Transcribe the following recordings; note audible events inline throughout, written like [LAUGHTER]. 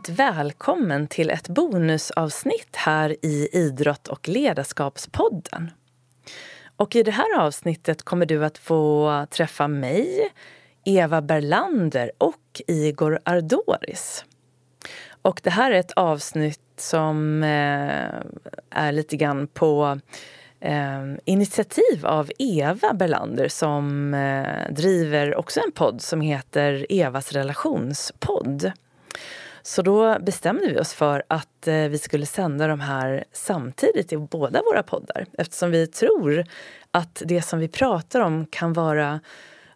varmt välkommen till ett bonusavsnitt här i Idrott och ledarskapspodden. Och I det här avsnittet kommer du att få träffa mig, Eva Berlander och Igor Ardoris. Och det här är ett avsnitt som eh, är lite grann på eh, initiativ av Eva Berlander som eh, driver också en podd som heter Evas relationspodd. Så då bestämde vi oss för att eh, vi skulle sända de här samtidigt i båda våra poddar eftersom vi tror att det som vi pratar om kan vara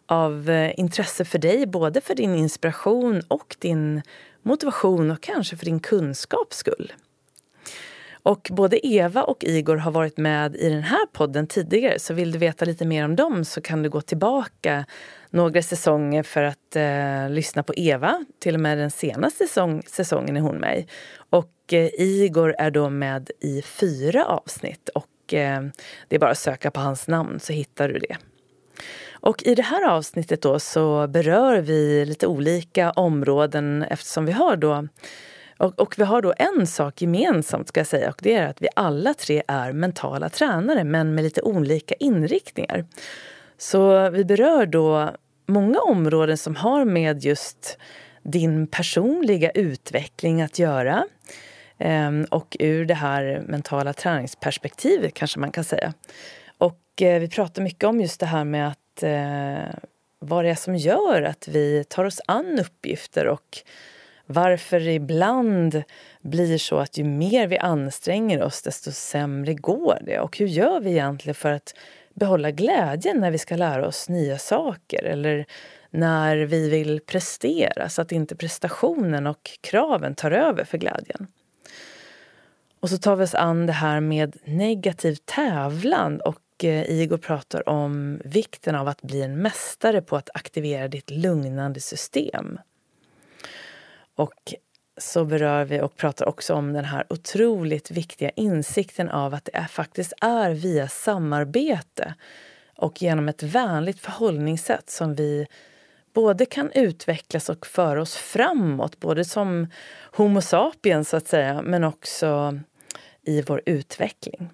av eh, intresse för dig, både för din inspiration och din motivation och kanske för din kunskaps skull. Och både Eva och Igor har varit med i den här podden tidigare så vill du veta lite mer om dem så kan du gå tillbaka några säsonger för att eh, lyssna på Eva. Till och med den senaste säsong, säsongen är hon med Och eh, Igor är då med i fyra avsnitt och eh, det är bara att söka på hans namn så hittar du det. Och i det här avsnittet då så berör vi lite olika områden eftersom vi har då och, och, vi har då en sak gemensamt ska jag säga och det är att vi alla tre är mentala tränare men med lite olika inriktningar. Så vi berör då många områden som har med just din personliga utveckling att göra. Ehm, och ur det här mentala träningsperspektivet kanske man kan säga. Och eh, vi pratar mycket om just det här med att eh, vad det är som gör att vi tar oss an uppgifter och varför det ibland blir så att ju mer vi anstränger oss desto sämre går det. Och hur gör vi egentligen för att behålla glädjen när vi ska lära oss nya saker eller när vi vill prestera så att inte prestationen och kraven tar över för glädjen. Och så tar vi oss an det här med negativ tävlan och eh, Igor pratar om vikten av att bli en mästare på att aktivera ditt lugnande system. Och så berör vi och pratar också om den här otroligt viktiga insikten av att det är, faktiskt är via samarbete och genom ett vänligt förhållningssätt som vi både kan utvecklas och föra oss framåt, både som Homo sapiens så att säga, men också i vår utveckling.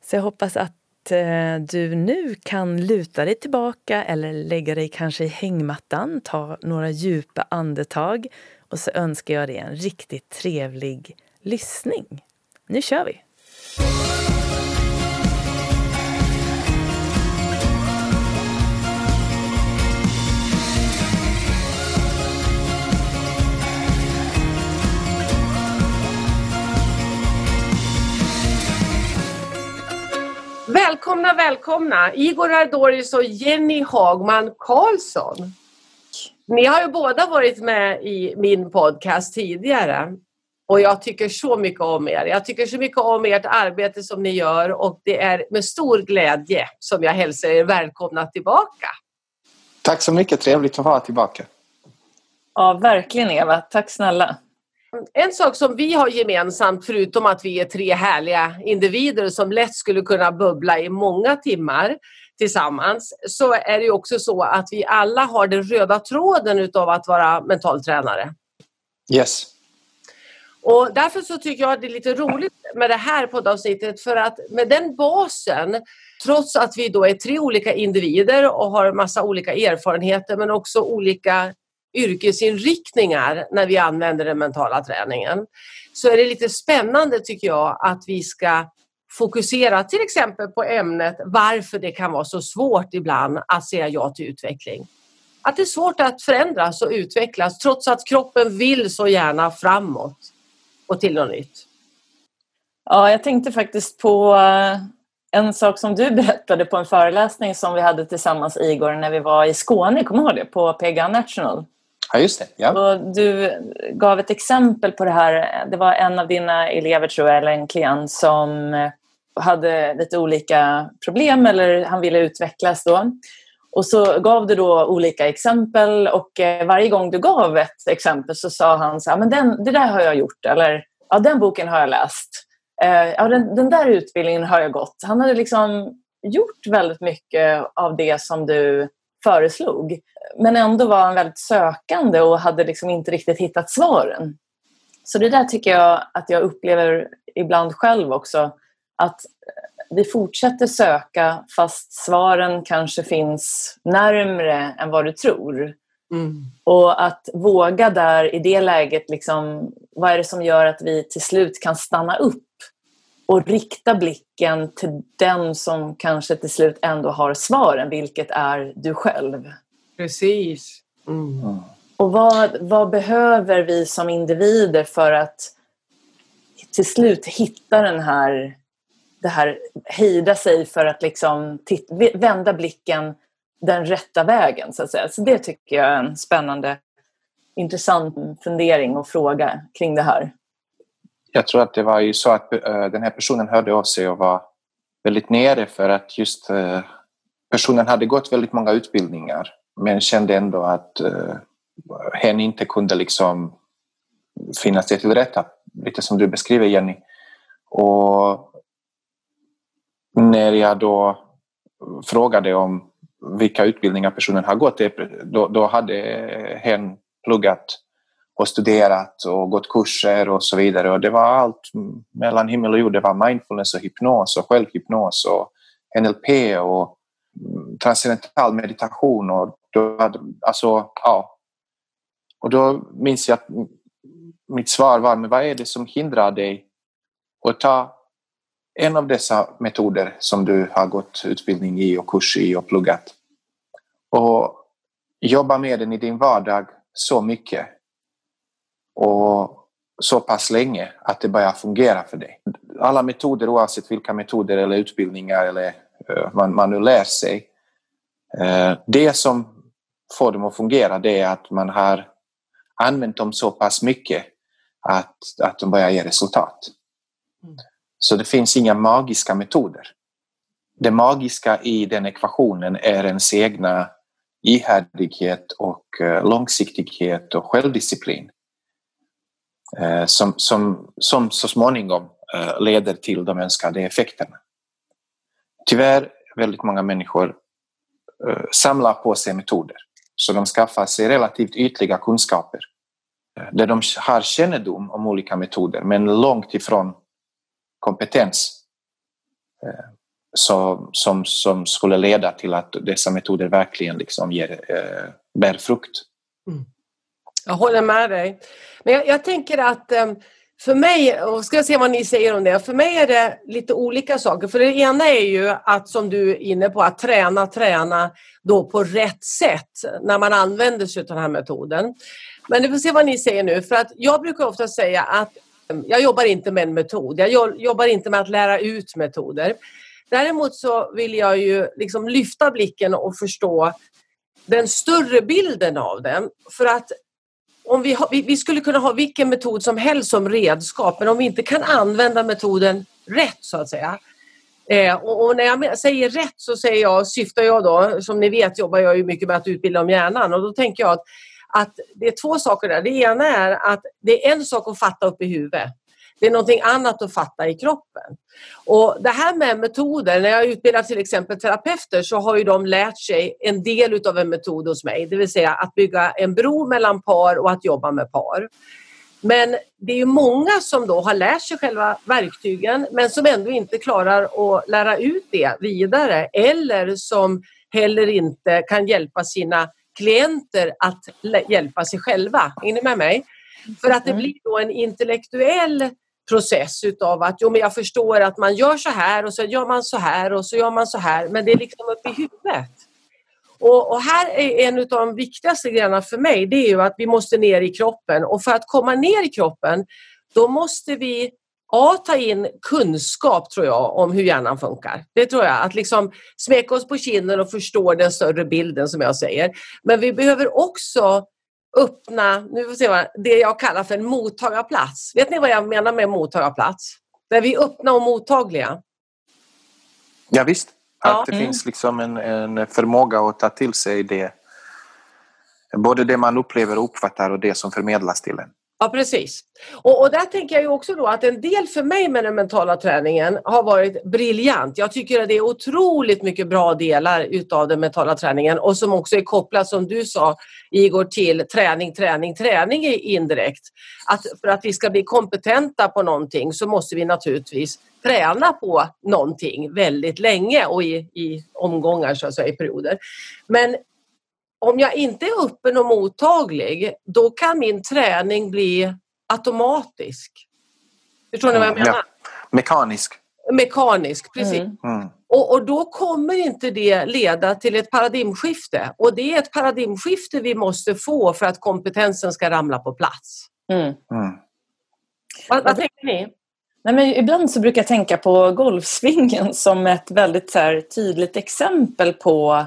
Så jag hoppas att eh, du nu kan luta dig tillbaka eller lägga dig kanske i hängmattan, ta några djupa andetag och så önskar jag dig en riktigt trevlig lyssning. Nu kör vi! Välkomna, välkomna! Igor Ardoris och Jenny Hagman Karlsson. Ni har ju båda varit med i min podcast tidigare. Och jag tycker så mycket om er. Jag tycker så mycket om ert arbete som ni gör och det är med stor glädje som jag hälsar er välkomna tillbaka. Tack så mycket, trevligt att vara tillbaka. Ja, verkligen Eva. Tack snälla. En sak som vi har gemensamt, förutom att vi är tre härliga individer som lätt skulle kunna bubbla i många timmar tillsammans, så är det också så att vi alla har den röda tråden utav att vara mentaltränare. Yes. Och därför så tycker jag att det är lite roligt med det här poddavsnittet för att med den basen, trots att vi då är tre olika individer och har massa olika erfarenheter men också olika yrkesinriktningar när vi använder den mentala träningen så är det lite spännande tycker jag att vi ska fokusera till exempel på ämnet varför det kan vara så svårt ibland att säga ja till utveckling. Att det är svårt att förändras och utvecklas trots att kroppen vill så gärna framåt och till något nytt. Ja, jag tänkte faktiskt på eh, en sak som du [LAUGHS] berättade på en föreläsning som vi hade tillsammans Igor när vi var i Skåne, kommer du ihåg det? På PGA National. Ja, just det. Ja. Och du gav ett exempel på det här. Det var en av dina elever, tror jag, eller en klient som eh, hade lite olika problem eller han ville utvecklas då. Och så gav du då olika exempel och eh, varje gång du gav ett exempel så sa han så här, men den, det där har jag gjort eller ja, den boken har jag läst. Eh, ja, den, den där utbildningen har jag gått. Han hade liksom gjort väldigt mycket av det som du föreslog. Men ändå var han väldigt sökande och hade liksom inte riktigt hittat svaren. Så det där tycker jag att jag upplever ibland själv också. Att vi fortsätter söka fast svaren kanske finns närmre än vad du tror. Mm. Och att våga där i det läget, liksom, vad är det som gör att vi till slut kan stanna upp och rikta blicken till den som kanske till slut ändå har svaren, vilket är du själv. Precis. Mm. Och vad, vad behöver vi som individer för att till slut hitta den här, det här hejda sig för att liksom vända blicken den rätta vägen så att säga. Så det tycker jag är en spännande, intressant fundering och fråga kring det här. Jag tror att det var ju så att eh, den här personen hörde av sig och var väldigt nere för att just eh, personen hade gått väldigt många utbildningar men kände ändå att eh, hen inte kunde liksom finna sig till rätta, lite som du beskriver Jenny. Och när jag då frågade om vilka utbildningar personen har gått, då, då hade hen pluggat och studerat och gått kurser och så vidare. Och det var allt mellan himmel och jord. Det var mindfulness och hypnos och självhypnos och NLP och transcendental meditation. Och då, alltså, ja. och då minns jag att mitt svar var, men vad är det som hindrar dig att ta en av dessa metoder som du har gått utbildning i och kurs i och pluggat och jobba med den i din vardag så mycket och så pass länge att det börjar fungera för dig. Alla metoder, oavsett vilka metoder eller utbildningar eller uh, man, man nu lär sig. Uh, det som får dem att fungera det är att man har använt dem så pass mycket att, att de börjar ge resultat. Mm. Så det finns inga magiska metoder. Det magiska i den ekvationen är ens egna ihärdighet och eh, långsiktighet och självdisciplin eh, Eh, som, som, som så småningom eh, leder till de önskade effekterna. Tyvärr väldigt många människor eh, samlar på sig metoder så de skaffar sig relativt ytliga kunskaper där de har kännedom om olika metoder men långt ifrån kompetens som, som, som skulle leda till att dessa metoder verkligen liksom ger, bär frukt. Mm. Jag håller med dig. Men jag, jag tänker att ehm, för mig, och ska se vad ni säger om det, för mig är det lite olika saker. För det ena är ju att som du är inne på, att träna, träna då på rätt sätt när man använder sig av den här metoden. Men vi får se vad ni säger nu, för att jag brukar ofta säga att ehm, jag jobbar inte med en metod. Jag jobbar inte med att lära ut metoder. Däremot så vill jag ju liksom lyfta blicken och förstå den större bilden av den. För att om vi, har, vi, vi, skulle kunna ha vilken metod som helst som redskap men om vi inte kan använda metoden rätt så att säga. Eh, och, och, när jag säger rätt så säger jag, syftar jag då, som ni vet jobbar jag ju mycket med att utbilda om hjärnan och då tänker jag att, att det är två saker där. Det ena är att det är en sak att fatta upp i huvudet. Det är någonting annat att fatta i kroppen. Och det här med metoder, när jag utbildar till exempel terapeuter så har ju de lärt sig en del av en metod hos mig, det vill säga att bygga en bro mellan par och att jobba med par. Men det är ju många som då har lärt sig själva verktygen men som ändå inte klarar att lära ut det vidare eller som heller inte kan hjälpa sina klienter att hjälpa sig själva. Är ni med mig? För att det mm. blir då en intellektuell process utav att jo, men jag förstår att man gör så här och så gör man så här och så gör man så här men det är liksom uppe i huvudet. Och, och, här är en av de viktigaste grejerna för mig det är ju att vi måste ner i kroppen och för att komma ner i kroppen då måste vi A, ta in kunskap tror jag om hur hjärnan funkar. Det tror jag, att liksom smeka oss på kinden och förstå den större bilden som jag säger. Men vi behöver också öppna, nu får se vad, det jag kallar för en mottagarplats. Vet ni vad jag menar med mottagarplats? Där vi är öppna och mottagliga. Ja, visst. Att ja. det mm. finns liksom en, en förmåga att ta till sig det. Både det man upplever och uppfattar och det som förmedlas till en. Ja, precis. Och, och där tänker jag ju också då att en del för mig med den mentala träningen har varit briljant. Jag tycker att det är otroligt mycket bra delar utav den mentala träningen och som också är kopplat som du sa Igor till träning, träning, träning indirekt. Att för att vi ska bli kompetenta på någonting så måste vi naturligtvis träna på någonting väldigt länge och i, i omgångar så att säga, i perioder. Men om jag inte är öppen och mottaglig, då kan min träning bli automatisk. Förstår ni vad jag menar? Ja. Mekanisk. Mekanisk, precis. Mm. Mm. Och, och, då kommer inte det leda till ett paradigmskifte. Och det är ett paradigmskifte vi måste få för att kompetensen ska ramla på plats. Mm. mm. Vad, vad tänker ni? Nej, men ibland så brukar jag tänka på golfsvingen som ett väldigt här, tydligt exempel på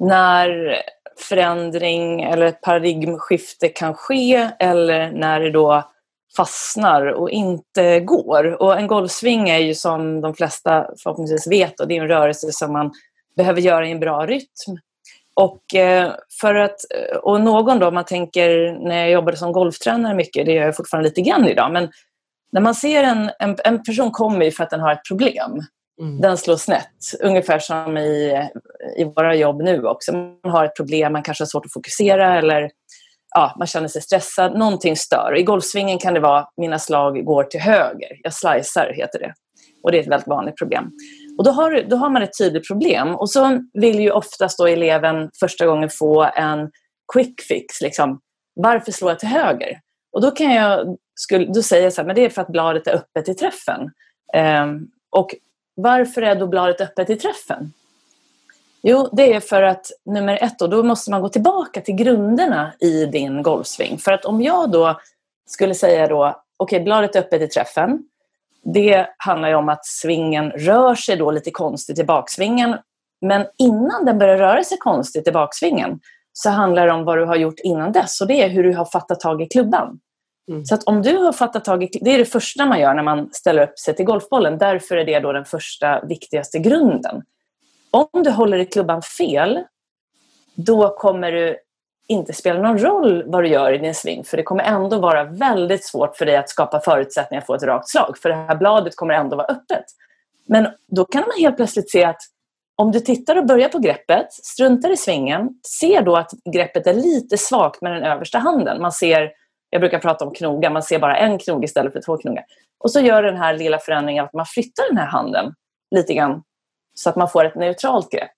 när förändring eller ett paradigmskifte kan ske eller när det då fastnar och inte går. Och en golfsving är ju som de flesta förhoppningsvis vet och det är en rörelse som man behöver göra i en bra rytm. Och, eh, för att, eh, och någon då, man tänker när jag jobbade som golftränare mycket, det gör jag fortfarande lite grann idag, men när man ser en, en, en person kommer ju för att den har ett problem. Mm. Den slår snett, ungefär som i, i våra jobb nu också. Man har ett problem, man kanske har svårt att fokusera eller ja, man känner sig stressad, någonting stör. I golfsvingen kan det vara mina slag går till höger, jag slicear heter det. Och det är ett väldigt vanligt problem. Och då har, då har man ett tydligt problem och så vill ju oftast då eleven första gången få en quick fix. Liksom. Varför slår jag till höger? Och då kan jag skulle, då säger jag så här, men det är för att bladet är öppet i träffen. Um, och varför är då bladet öppet i träffen? Jo, det är för att nummer ett då, då måste man gå tillbaka till grunderna i din golfsving. För att om jag då skulle säga då, okej, okay, bladet är öppet i träffen. Det handlar ju om att svingen rör sig då lite konstigt i baksvingen. Men innan den börjar röra sig konstigt i baksvingen så handlar det om vad du har gjort innan dess och det är hur du har fattat tag i klubban. Mm. Så att om du har fattat tag i... Det är det första man gör när man ställer upp sig till golfbollen. Därför är det då den första viktigaste grunden. Om du håller i klubban fel, då kommer det inte spela någon roll vad du gör i din sving. För det kommer ändå vara väldigt svårt för dig att skapa förutsättningar för ett rakt slag. För det här bladet kommer ändå vara öppet. Men då kan man helt plötsligt se att om du tittar och börjar på greppet, struntar i svingen, ser då att greppet är lite svagt med den översta handen. Man ser jag brukar prata om knogar, man ser bara en knog istället för två knogar. Och så gör den här lilla förändringen att man flyttar den här handen lite grann så att man får ett neutralt grepp.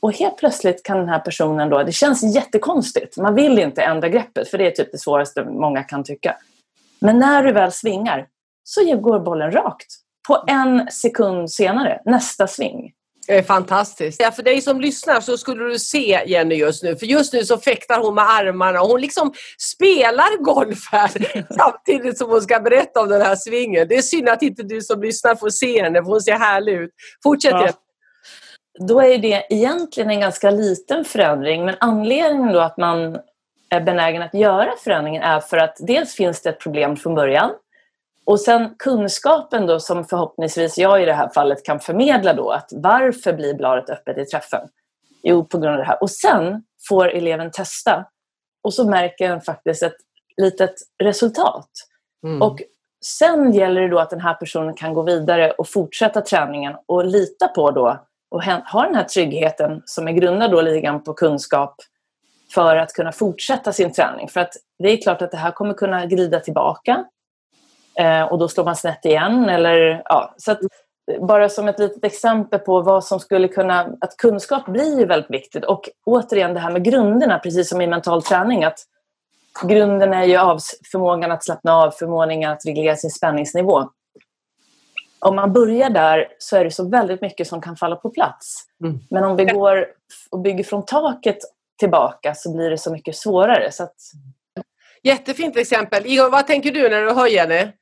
Och helt plötsligt kan den här personen då, det känns jättekonstigt, man vill inte ändra greppet för det är typ det svåraste många kan tycka. Men när du väl svingar så går bollen rakt. På en sekund senare, nästa sving. Det är fantastiskt. Ja, för dig som lyssnar så skulle du se Jenny just nu. För just nu så fäktar hon med armarna och hon liksom spelar golf här [LAUGHS] samtidigt som hon ska berätta om den här svingen. Det är synd att inte du som lyssnar får se henne för hon ser härlig ut. Fortsätt ja. Då är det egentligen en ganska liten förändring men anledningen då att man är benägen att göra förändringen är för att dels finns det ett problem från början och sen kunskapen då som förhoppningsvis jag i det här fallet kan förmedla då att varför blir bladet öppet i träffen? Jo, på grund av det här. Och sen får eleven testa och så märker den faktiskt ett litet resultat. Mm. Och sen gäller det då att den här personen kan gå vidare och fortsätta träningen och lita på då och ha den här tryggheten som är grundad då lite grann på kunskap för att kunna fortsätta sin träning. För att det är klart att det här kommer kunna glida tillbaka eh, och då slår man snett igen. Eller, ja, så att, bara som ett litet exempel på vad som skulle kunna... Att kunskap blir väldigt viktigt. Och återigen det här med grunderna, precis som i mental träning. att Grunden är ju av förmågan att slappna av, förmågan att reglera sin spänningsnivå. Om man börjar där så är det så väldigt mycket som kan falla på plats. Mm. Men om vi går och bygger från taket tillbaka så blir det så mycket svårare. Så att, Jättefint exempel. Igor, vad tänker du när du hör Jenny?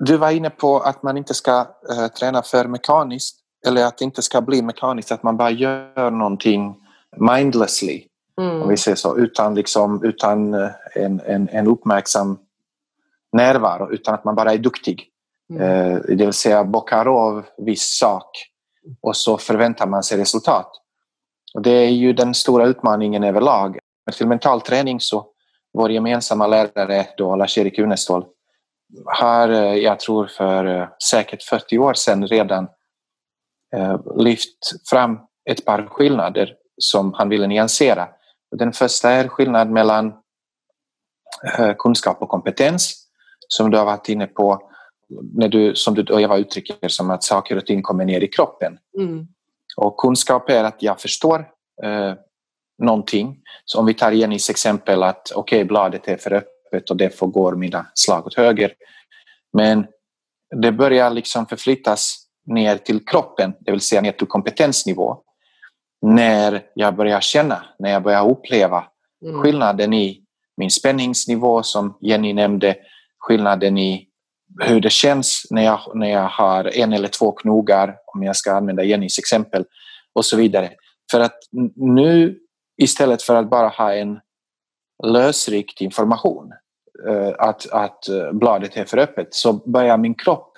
Du var inne på att man inte ska uh, träna för mekaniskt eller att det inte ska bli mekaniskt, att man bara gör någonting mindlessly, mm. om vi säger så, utan, liksom, utan uh, en, en, en uppmärksam närvaro, utan att man bara är duktig. Mm. Uh, det vill säga bockar av viss sak och så förväntar man sig resultat. Och det är ju den stora utmaningen överlag. Till mental träning så vår gemensamma lärare då, Lars-Erik Unestål, har, eh, jag tror för eh, säkert 40 år sedan redan eh, lyft fram ett par skillnader som han ville nyansera. Den första är skillnad mellan kunskap och kompetens som du har varit inne på när du, som du och Eva uttrycker som att saker och ting kommer ner i kroppen. Mm. Och kunskap är att jag förstår någonting. Så om vi tar Jennys exempel att okej, okay, bladet är för öppet och därför går mina slag åt höger. Men det börjar liksom förflyttas ner till kroppen, det vill säga ner till kompetensnivå. När jag börjar känna, när jag börjar uppleva mm. skillnaden i min spänningsnivå som Jenny nämnde, skillnaden i hur det känns när jag, när jag har en eller två knogar, om jag ska använda Jennys exempel, och så vidare. För att nu istället för att bara ha en lösryckt information eh, att, att eh, bladet är för öppet så börjar min kropp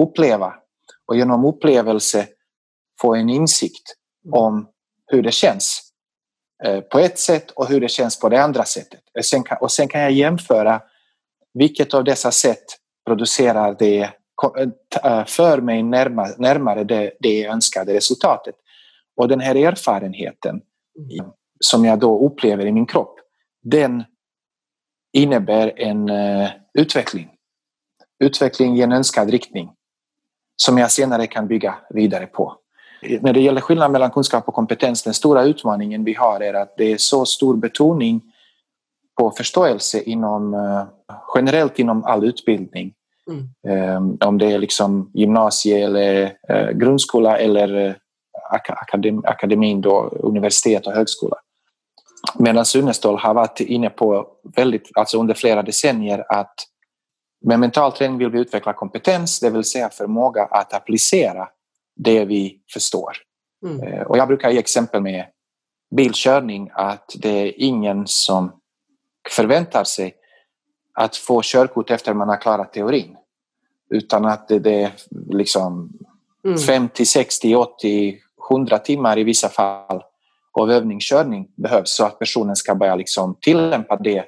uppleva och genom upplevelse få en insikt om hur det känns eh, på ett sätt och hur det känns på det andra sättet. Sen kan, och sen kan jag jämföra vilket av dessa sätt producerar det för mig närmare, närmare det, det önskade resultatet. Och den här erfarenheten som jag då upplever i min kropp, den innebär en uh, utveckling. Utveckling i en önskad riktning som jag senare kan bygga vidare på. När det gäller skillnaden mellan kunskap och kompetens, den stora utmaningen vi har är att det är så stor betoning på förståelse inom, uh, generellt inom all utbildning. Mm. Um, om det är liksom gymnasie eller uh, grundskola eller akadem, akademin, då, universitet och högskola. Medan Sunnestål har varit inne på väldigt, alltså under flera decennier att med mental träning vill vi utveckla kompetens, det vill säga förmåga att applicera det vi förstår. Mm. Eh, och jag brukar ge exempel med bilkörning att det är ingen som förväntar sig att få körkort efter man har klarat teorin. Utan att det är liksom mm. 50, 60, 80, 100 timmar i vissa fall av övningskörning behövs så att personen ska börja liksom tillämpa det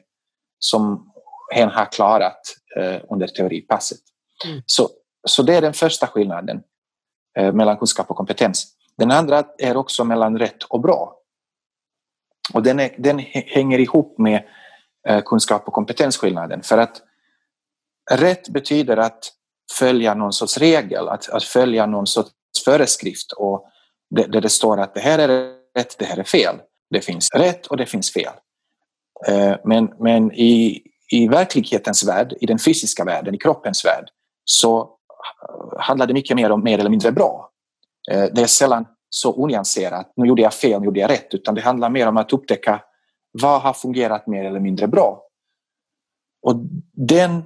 som hen har klarat eh, under teoripasset. Mm. Så, så det är den första skillnaden eh, mellan kunskap och kompetens. Den andra är också mellan rätt och bra. Och den, är, den hänger ihop med eh, kunskap och kompetensskillnaden. För att rätt betyder att följa någon sorts regel, att, att följa någon sorts föreskrift och där det står att det här är rätt, det här är fel. Det finns rätt och det finns fel. Eh, men, men i, i verklighetens värld, i den fysiska världen, i kroppens värld, så handlar det mycket mer om mer eller mindre bra. Eh, det är sällan så onyanserat, nu gjorde jag fel, nu gjorde jag rätt, utan det handlar mer om att upptäcka vad har fungerat mer eller mindre bra. Och den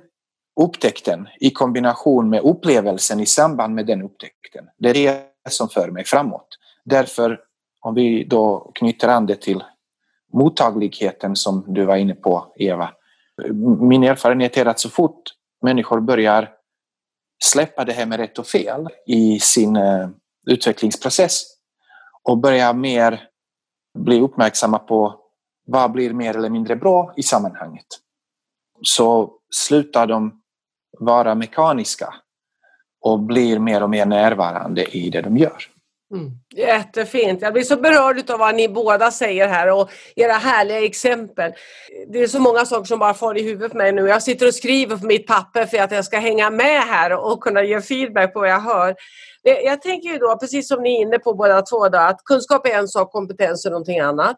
upptäckten i kombination med upplevelsen i samband med den upptäckten, det är det som för mig framåt. Därför om vi då knyter an det till mottagligheten som du var inne på, Eva. Min erfarenhet är att så fort människor börjar släppa det här med rätt och fel i sin eh, utvecklingsprocess och börjar mer bli uppmärksamma på vad blir mer eller mindre bra i sammanhanget. Så slutar de vara mekaniska och blir mer och mer närvarande i det de gör. Mm. Jättefint. Jag blir så berörd av vad ni båda säger här och era härliga exempel. Det är så många saker som bara far i huvudet på mig nu. Jag sitter och skriver på mitt papper för att jag ska hänga med här och kunna ge feedback på vad jag hör. Jag tänker ju då, precis som ni är inne på båda två, då, att kunskap är en sak, kompetens är någonting annat.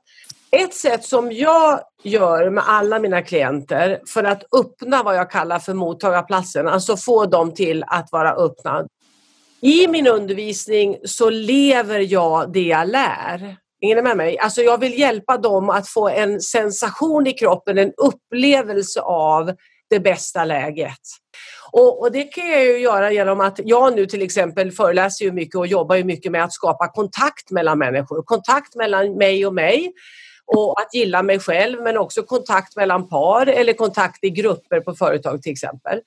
Ett sätt som jag gör med alla mina klienter för att öppna vad jag kallar för mottagarplatsen, alltså få dem till att vara öppna, i min undervisning så lever jag det jag lär. Ingen är med mig? Alltså jag vill hjälpa dem att få en sensation i kroppen, en upplevelse av det bästa läget. Och, och, det kan jag ju göra genom att jag nu till exempel föreläser ju mycket och jobbar ju mycket med att skapa kontakt mellan människor. Kontakt mellan mig och mig och att gilla mig själv men också kontakt mellan par eller kontakt i grupper på företag till exempel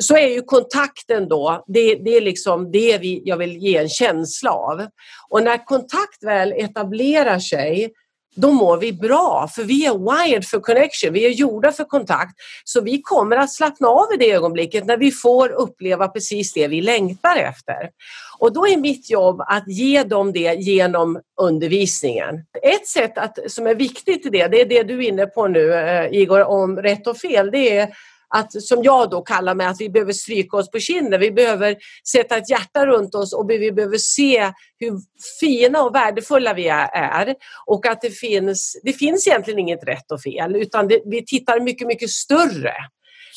så är ju kontakten då, det, det är liksom det vi, jag vill ge en känsla av. Och när kontakt väl etablerar sig då mår vi bra för vi är wired för connection, vi är gjorda för kontakt. Så vi kommer att slappna av i det ögonblicket när vi får uppleva precis det vi längtar efter. Och då är mitt jobb att ge dem det genom undervisningen. Ett sätt att, som är viktigt i det, det är det du är inne på nu eh, Igor, om rätt och fel. Det är att, som jag då kallar mig, att vi behöver stryka oss på kinden. Vi behöver sätta ett hjärta runt oss och vi behöver se hur fina och värdefulla vi är. Och att det finns, det finns egentligen inget rätt och fel utan det, vi tittar mycket, mycket större.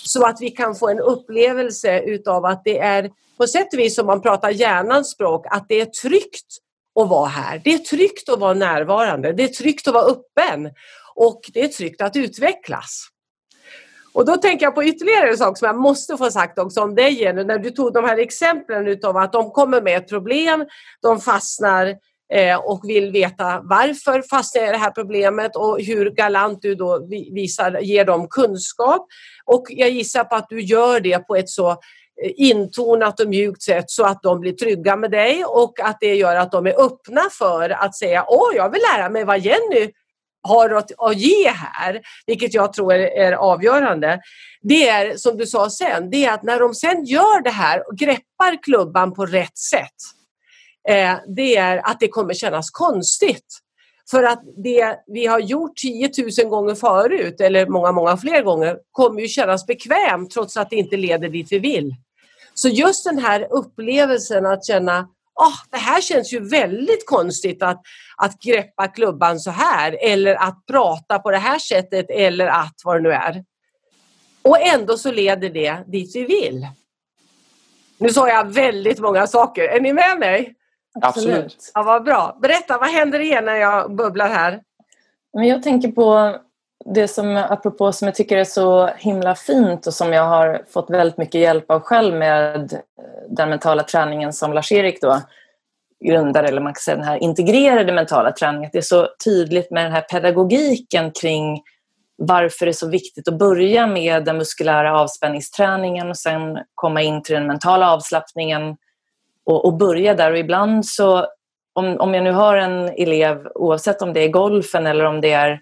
Så att vi kan få en upplevelse utav att det är på sätt och vis om man pratar hjärnans språk, att det är tryggt att vara här. Det är tryggt att vara närvarande. Det är tryggt att vara öppen och det är tryggt att utvecklas. Och då tänker jag på ytterligare en sak som jag måste få sagt också om dig Jenny, när du tog de här exemplen utav att de kommer med ett problem, de fastnar eh, och vill veta varför fastnar jag i det här problemet och hur galant du då visar, ger dem kunskap. Och jag gissar på att du gör det på ett så eh, intonat och mjukt sätt så att de blir trygga med dig och att det gör att de är öppna för att säga åh, jag vill lära mig vad Jenny har att, att ge här, vilket jag tror är, är, avgörande, det är som du sa sen, det är att när de sen gör det här och greppar klubban på rätt sätt, eh, det är att det kommer kännas konstigt. För att det vi har gjort 10 000 gånger förut, eller många, många fler gånger, kommer ju kännas bekvämt trots att det inte leder dit vi vill. Så just den här upplevelsen att känna oh, det här känns ju väldigt konstigt att, att greppa klubban så här eller att prata på det här sättet eller att vad det nu är. Och ändå så leder det dit vi vill. Nu sa jag väldigt många saker. Är ni med mig? Absolut. Ja, vad bra. Berätta, vad händer igen när jag bubblar här? Men jag tänker på det som, apropå, som jag tycker är så himla fint och som jag har fått väldigt mycket hjälp av själv med eh, den mentala träningen som Lars-Erik då grundar, eller man kan säga den här integrerade mentala träningen, det är så tydligt med den här pedagogiken kring varför det är så viktigt att börja med den muskulära avspänningsträningen och sen komma in till den mentala avslappningen och, och börja där. Och ibland så, om, om jag nu har en elev, oavsett om det är golfen eller om det är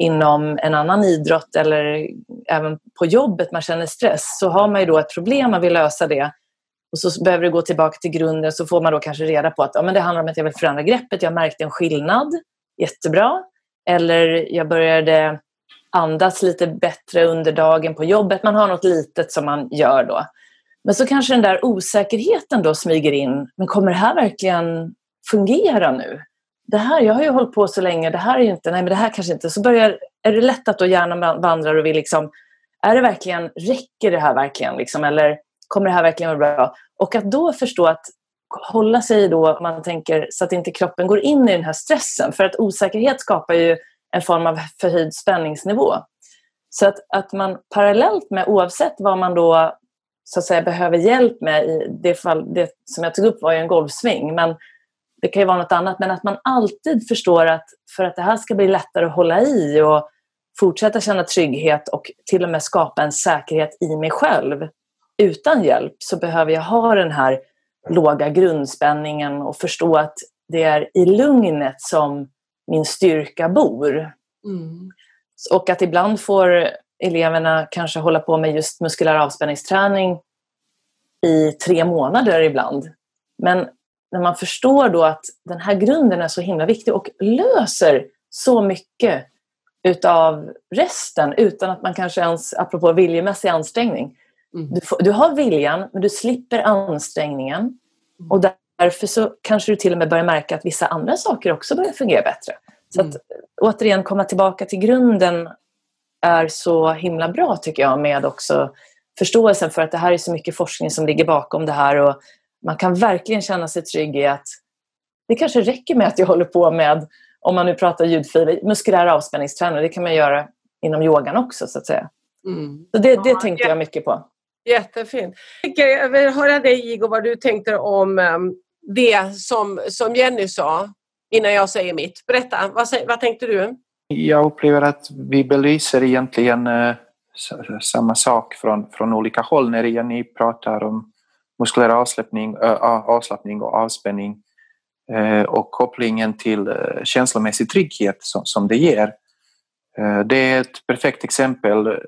inom en annan idrott eller även på jobbet man känner stress så har man ju då ett problem, man vill lösa det. Och så behöver du gå tillbaka till grunden så får man då kanske reda på att ja, men det handlar om att jag vill förändra greppet, jag märkte en skillnad, jättebra. Eller jag började andas lite bättre under dagen på jobbet. Man har något litet som man gör då. Men så kanske den där osäkerheten då smyger in. Men kommer det här verkligen fungera nu? Det här, jag har ju hållit på så länge, det här är ju inte, nej men det här kanske inte. Så börjar, är det lätt att då hjärnan vandrar och vill liksom, är det verkligen, räcker det här verkligen liksom? Eller kommer det här verkligen vara bra? Och att då förstå att hålla sig då, man tänker, så att inte kroppen går in i den här stressen. För att osäkerhet skapar ju en form av förhöjd spänningsnivå. Så att, att man parallellt med, oavsett vad man då så att säga behöver hjälp med i det fall, det som jag tog upp var ju en golfsving, men det kan ju vara något annat, men att man alltid förstår att för att det här ska bli lättare att hålla i och fortsätta känna trygghet och till och med skapa en säkerhet i mig själv utan hjälp så behöver jag ha den här låga grundspänningen och förstå att det är i lugnet som min styrka bor. Mm. Och att ibland får eleverna kanske hålla på med just muskulär avspänningsträning i tre månader ibland. Men när man förstår då att den här grunden är så himla viktig och löser så mycket utav resten utan att man kanske ens, apropå viljemässig ansträngning, mm. du, får, du, har viljan men du slipper ansträngningen mm. och därför så kanske du till och med börjar märka att vissa andra saker också börjar fungera bättre. Så mm. att återigen komma tillbaka till grunden är så himla bra tycker jag med också förståelsen för att det här är så mycket forskning som ligger bakom det här och man kan verkligen känna sig trygg i att det kanske räcker med att jag håller på med, om man nu pratar ljudfiler, muskulär avspänningsträning. Det kan man göra inom yogan också så att säga. Mm. Så det, det ja, tänkte jag mycket på. Jättefint. Jag vill höra dig Igor vad du tänkte om ehm, det som, som Jenny sa innan jag säger mitt. Berätta, vad, vad tänkte du? Jag upplever att vi belyser egentligen eh, samma sak från, från olika håll när Jenny pratar om muskulär avslappning, avslappning och avspänning eh, och kopplingen till eh, känslomässig trygghet som, det ger. Eh, det är ett perfekt exempel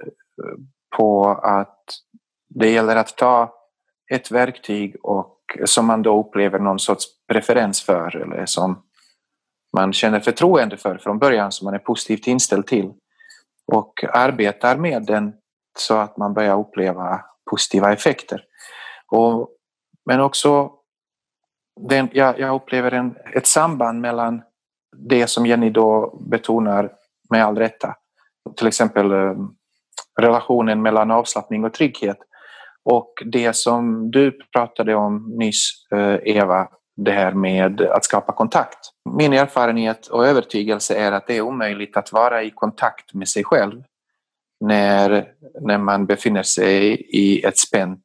på att det gäller att ta ett verktyg och som man då upplever någon sorts preferens för eller som man känner förtroende för från början, som man är positivt inställd till och arbetar med den så att man börjar uppleva positiva effekter. Och, men också den, jag, jag upplever en, ett samband mellan det som Jenny då betonar med all rätta, till exempel eh, relationen mellan avslappning och trygghet och det som du pratade om nyss, eh, Eva, det här med att skapa kontakt. Min erfarenhet och övertygelse är att det är omöjligt att vara i kontakt med sig själv när, när man befinner sig i ett spänt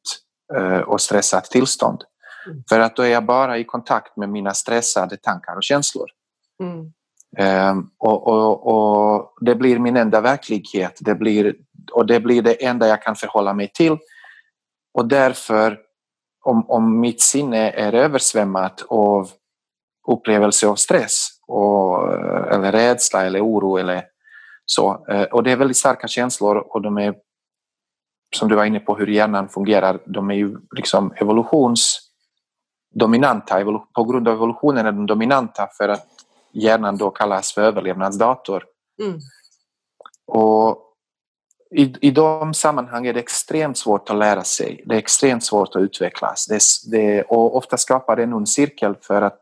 och stressat tillstånd. Mm. För att då är jag bara i kontakt med mina stressade tankar och känslor. Mm. Um, och, och, och, det blir min enda verklighet det blir, och det blir det enda jag kan förhålla mig till. Och därför, om, om mitt sinne är översvämmat av upplevelse av stress och, eller rädsla eller oro eller så, eh, och det är väldigt starka känslor och de är, som du var inne på hur hjärnan fungerar, de är ju liksom evolutionsdominanta. På grund av evolutionen är de dominanta för att hjärnan då kallas för överlevnadsdator. Mm. Och i, I de sammanhang är det extremt svårt att lära sig. Det är extremt svårt att utvecklas. Det, det, och ofta skapar det en ond cirkel för att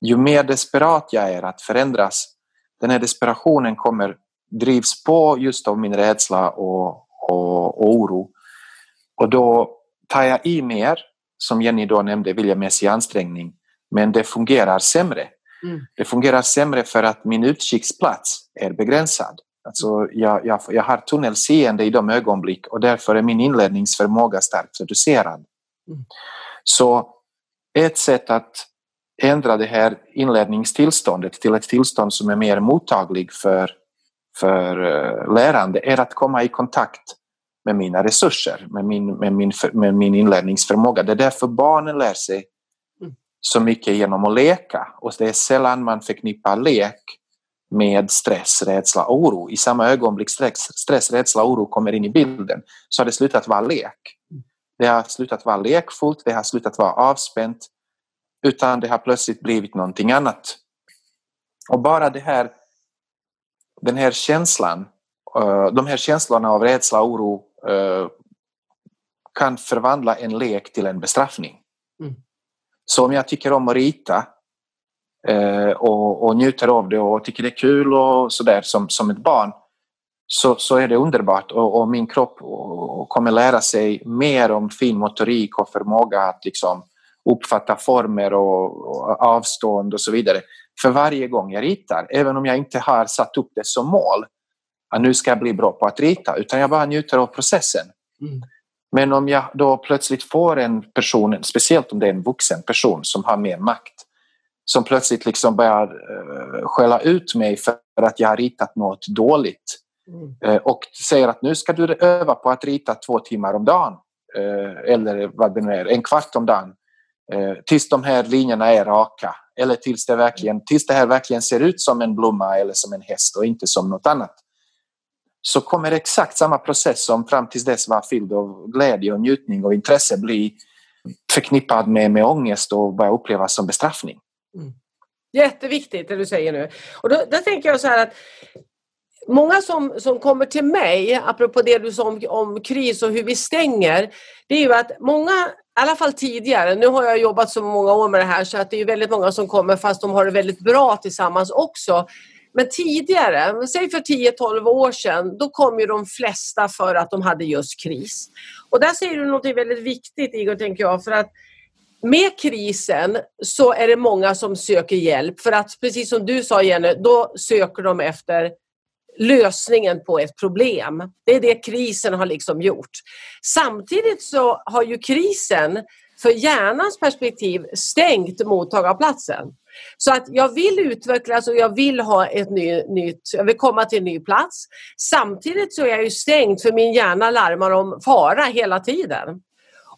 ju mer desperat jag är att förändras, den här desperationen kommer drivs på just av min rädsla och, och, och oro. Och då tar jag i mer, som Jenny då nämnde, viljamässig ansträngning, men det fungerar sämre. Mm. Det fungerar sämre för att min utkiksplats är begränsad. Alltså jag, jag, jag har tunnelseende i de ögonblick och därför är min inledningsförmåga starkt reducerad. Mm. Så ett sätt att ändra det här inledningstillståndet till ett tillstånd som är mer mottaglig för, för uh, lärande är att komma i kontakt med mina resurser, med min, med min, med min inlärningsförmåga. Det är därför barnen lär sig mm. så mycket genom att leka och det är sällan man förknippar lek med stress, rädsla och oro. I samma ögonblick stress, stress, rädsla och oro kommer in i bilden så har det slutat vara lek. Det har slutat vara lekfullt, det har slutat vara avspänt utan det har plötsligt blivit någonting annat. Och bara det här, den här känslan, eh, de här känslorna av rädsla och oro eh, kan förvandla en lek till en bestraffning. Mm. Så om jag tycker om att rita eh, och, och njuter av det och tycker det är kul och sådär som, som ett barn så, så är det underbart och, och min kropp och, kommer lära sig mer om fin motorik och förmåga att liksom uppfatta former och, och avstånd och så vidare för varje gång jag ritar, även om jag inte har satt upp det som mål att nu ska jag bli bra på att rita, utan jag bara njuter av processen. Mm. Men om jag då plötsligt får en person, speciellt om det är en vuxen person som har mer makt, som plötsligt liksom börjar uh, skälla ut mig för att jag har ritat något dåligt mm. uh, och säger att nu ska du öva på att rita två timmar om dagen uh, eller vad det nu är, en kvart om dagen Eh, tills de här linjerna är raka eller tills det, verkligen, tills det här verkligen ser ut som en blomma eller som en häst och inte som något annat så kommer exakt samma process som fram tills dess var fylld av glädje och njutning och intresse bli förknippad med, med ångest och börja upplevas som bestraffning. Mm. Jätteviktigt det du säger nu. Och då, då tänker jag så här att Många som, som kommer till mig, apropå det du sa om, om kris och hur vi stänger, det är ju att många, i alla fall tidigare, nu har jag jobbat så många år med det här så att det är väldigt många som kommer fast de har det väldigt bra tillsammans också. Men tidigare, säg för 10-12 år sedan, då kom ju de flesta för att de hade just kris. Och där säger du något väldigt viktigt Igor, tänker jag, för att med krisen så är det många som söker hjälp för att precis som du sa Jenny, då söker de efter lösningen på ett problem. Det är det krisen har liksom gjort. Samtidigt så har ju krisen för hjärnans perspektiv stängt mottagarplatsen. Så att jag vill utvecklas och jag vill ha ett ny, nytt, jag vill komma till en ny plats. Samtidigt så är jag ju stängd för min hjärna larmar om fara hela tiden.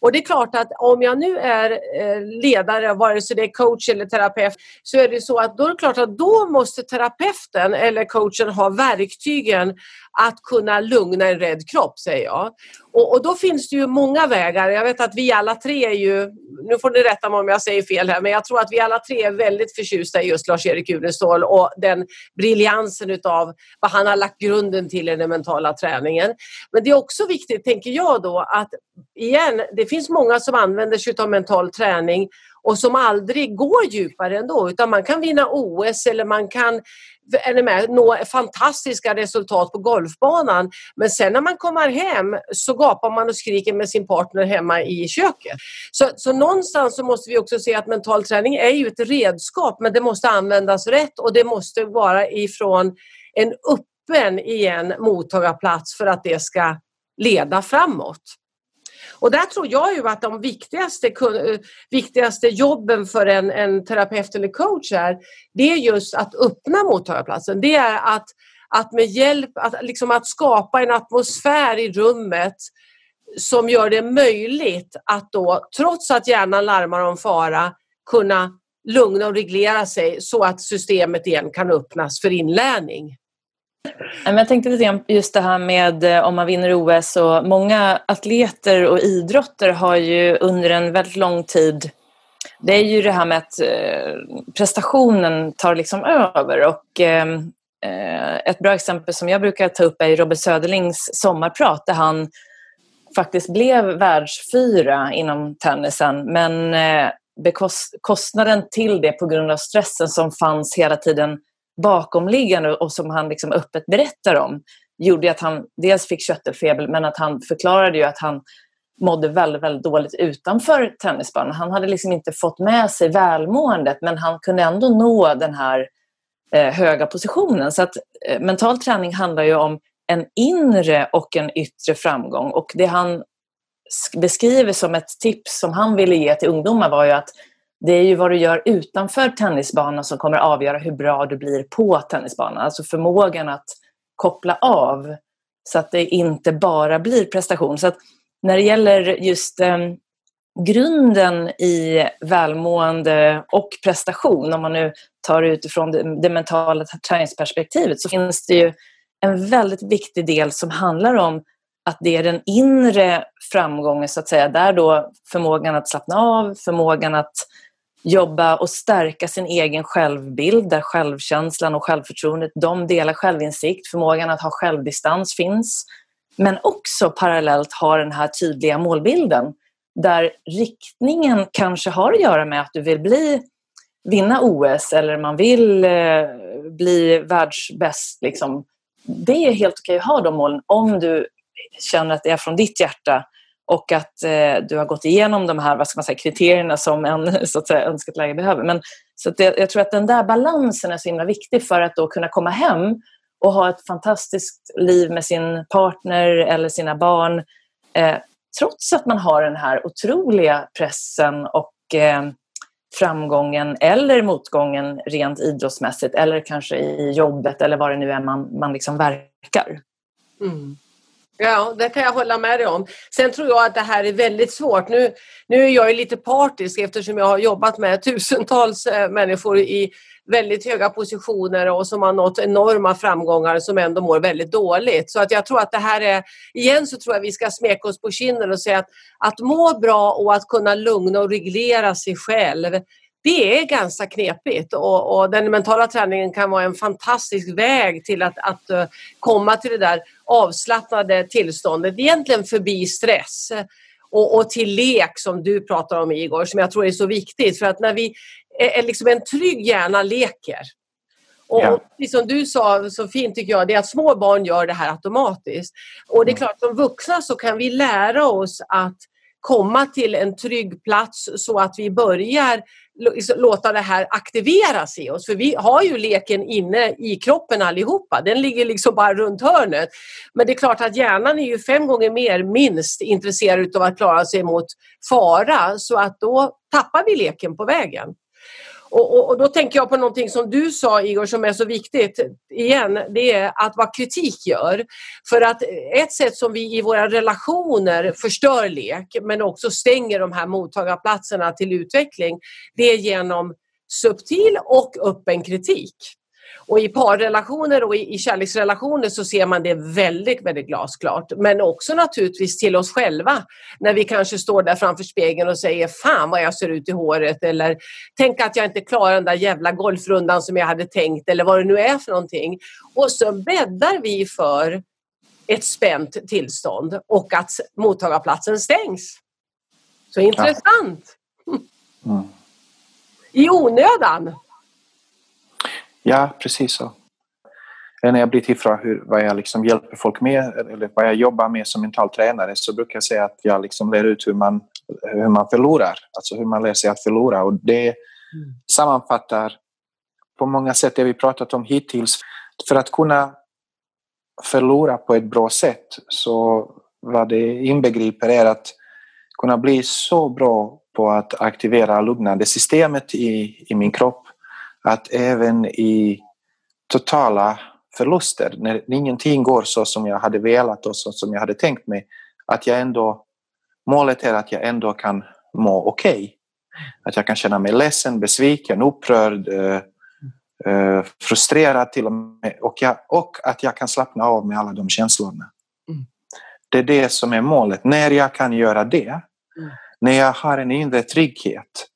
Och det är klart att om jag nu är eh, ledare, vare sig det är coach eller terapeut, så är det så att då är det klart att då måste terapeuten eller coachen ha verktygen att kunna lugna en rädd kropp, säger jag. Och, och, då finns det ju många vägar. Jag vet att vi alla tre är ju, nu får ni rätta mig om jag säger fel här, men jag tror att vi alla tre är väldigt förtjusta i just Lars-Erik Unestål och den briljansen utav vad han har lagt grunden till i den mentala träningen. Men det är också viktigt, tänker jag då, att igen, det finns många som använder sig av mental träning och som aldrig går djupare ändå utan man kan vinna OS eller man kan eller med, nå fantastiska resultat på golfbanan. Men sen när man kommer hem så gapar man och skriker med sin partner hemma i köket. Så, så någonstans så måste vi också se att mental träning är ju ett redskap men det måste användas rätt och det måste vara ifrån en öppen igen mottagarplats för att det ska leda framåt. Och där tror jag ju att de viktigaste, eh, viktigaste jobben för en, en terapeut eller coach är, det är just att öppna mottagarplatsen. Det är att, att med hjälp, att, liksom att skapa en atmosfär i rummet som gör det möjligt att då, trots att hjärnan larmar om fara, kunna lugna och reglera sig så att systemet igen kan öppnas för inlärning. Jag tänkte lite grann just det här med eh, om man vinner OS och många atleter och idrotter har ju under en väldigt lång tid det är ju det här med att eh, prestationen tar liksom över och ehm, eh, ett bra exempel som jag brukar ta upp är Robert Söderlings sommarprat där han faktiskt blev världsfyra inom tennisen men kostnaden till det på grund av stressen som fanns hela tiden bakomliggande och som han liksom öppet berättar om gjorde att han dels fick köttelfeber men att han förklarade ju att han mådde väldigt, väldigt dåligt utanför tennisbanan. Han hade liksom inte fått med sig välmåendet men han kunde ändå nå den här eh, höga positionen. Så att eh, mental träning handlar ju om en inre och en yttre framgång och det han beskriver som ett tips som han ville ge till ungdomar var ju att det är ju vad du gör utanför tennisbanan som kommer avgöra hur bra du blir på tennisbanan. Alltså förmågan att koppla av så att det inte bara blir prestation. Så att när det gäller just eh, grunden i välmående och prestation, om man nu tar det utifrån det, det mentala träningsperspektivet, så finns det ju en väldigt viktig del som handlar om att det är den inre framgången, så att säga, där då förmågan att slappna av, förmågan att jobba och stärka sin egen självbild där självkänslan och självförtroendet, de delar självinsikt, förmågan att ha självdistans finns. Men också parallellt ha den här tydliga målbilden där riktningen kanske har att göra med att du vill bli vinna OS eller man vill eh, bli världsbäst. Liksom. Det är helt okej att ha de målen om du känner att det är från ditt hjärta och att eh, du har gått igenom de här vad ska man säga, kriterierna som en [LAUGHS] så att säga, önskat läge behöver. Men, så att det, jag tror att den där balansen är så himla viktig för att då kunna komma hem och ha ett fantastiskt liv med sin partner eller sina barn eh, trots att man har den här otroliga pressen och eh, framgången eller motgången rent idrottsmässigt eller kanske i jobbet eller vad det nu är man, man liksom verkar. Mm. Ja, det kan jag hålla med dig om. Sen tror jag att det här är väldigt svårt. Nu, nu är jag lite partisk eftersom jag har jobbat med tusentals eh, människor i väldigt höga positioner och som har nått enorma framgångar som ändå mår väldigt dåligt. Så att jag tror att det här är, igen så tror jag vi ska smeka oss på kinden och säga att att må bra och att kunna lugna och reglera sig själv det är ganska knepigt och, och, den mentala träningen kan vara en fantastisk väg till att, att uh, komma till det där avslappnade tillståndet, egentligen förbi stress och, och, till lek som du pratar om Igor, som jag tror är så viktigt för att när vi är, är liksom en trygg hjärna leker och ja. som du sa så fint tycker jag, det är att små barn gör det här automatiskt. Och det är mm. klart, som vuxna så kan vi lära oss att komma till en trygg plats så att vi börjar liksom låta det här aktiveras i oss. För vi har ju leken inne i kroppen allihopa. Den ligger liksom bara runt hörnet. Men det är klart att hjärnan är ju fem gånger mer minst intresserad av att klara sig mot fara så att då tappar vi leken på vägen. Och, och, och, då tänker jag på någonting som du sa Igor som är så viktigt igen. Det är att vad kritik gör. För att ett sätt som vi i våra relationer förstör lek men också stänger de här mottagarplatserna till utveckling. Det är genom subtil och öppen kritik. Och i parrelationer och i, i kärleksrelationer så ser man det väldigt, väldigt glasklart. Men också naturligtvis till oss själva när vi kanske står där framför spegeln och säger Fan vad jag ser ut i håret eller Tänk att jag inte klarar den där jävla golfrundan som jag hade tänkt eller vad det nu är för någonting. Och så bäddar vi för ett spänt tillstånd och att mottagarplatsen stängs. Så intressant! Ja. Mm. I onödan! Ja, precis så. När jag blir tillfrågad hur, vad jag liksom hjälper folk med eller vad jag jobbar med som mental tränare så brukar jag säga att jag liksom lär ut hur man, hur man förlorar, alltså hur man lär sig att förlora. Och det mm. sammanfattar på många sätt det vi pratat om hittills. För att kunna förlora på ett bra sätt så vad det inbegriper är att kunna bli så bra på att aktivera lugnande systemet i, i min kropp att även i totala förluster, när ingenting går så som jag hade velat och så som jag hade tänkt mig, att jag ändå, målet är att jag ändå kan må okej. Okay. Att jag kan känna mig ledsen, besviken, upprörd, eh, eh, frustrerad till och med och, jag, och att jag kan slappna av med alla de känslorna. Mm. Det är det som är målet. När jag kan göra det, mm. när jag har en inre trygghet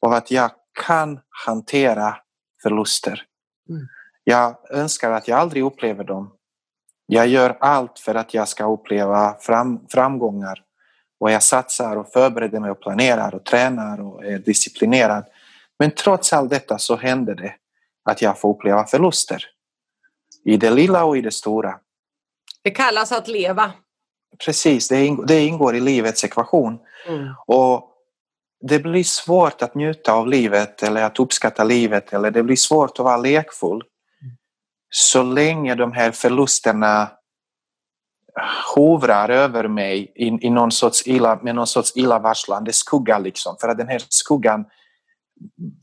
och att jag kan hantera förluster. Mm. Jag önskar att jag aldrig upplever dem. Jag gör allt för att jag ska uppleva fram, framgångar och jag satsar och förbereder mig och planerar och tränar och är disciplinerad. Men trots allt detta så händer det att jag får uppleva förluster. I det lilla och i det stora. Det kallas att leva. Precis, det ingår, det ingår i livets ekvation. Mm. Och det blir svårt att njuta av livet eller att uppskatta livet eller det blir svårt att vara lekfull så länge de här förlusterna hovrar över mig i, i någon sorts illa, med någon sorts illavarslande skugga. Liksom. För att den här skuggan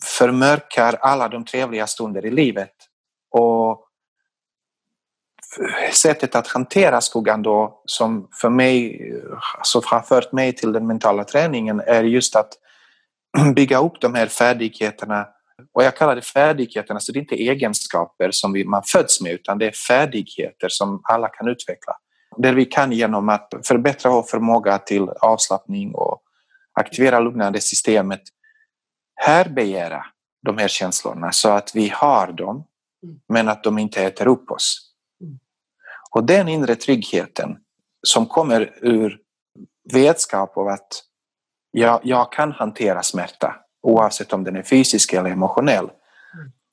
förmörkar alla de trevliga stunder i livet. Och sättet att hantera skuggan då som för mig alltså har fört mig till den mentala träningen är just att [CLEARS THROAT] bygga upp de här färdigheterna. Och jag kallar det färdigheterna, så det är inte egenskaper som vi, man föds med utan det är färdigheter som alla kan utveckla. Där vi kan genom att förbättra vår förmåga till avslappning och aktivera lugnande systemet härbegära de här känslorna så att vi har dem men att de inte äter upp oss. Och den inre tryggheten som kommer ur vetskap av att jag, jag kan hantera smärta oavsett om den är fysisk eller emotionell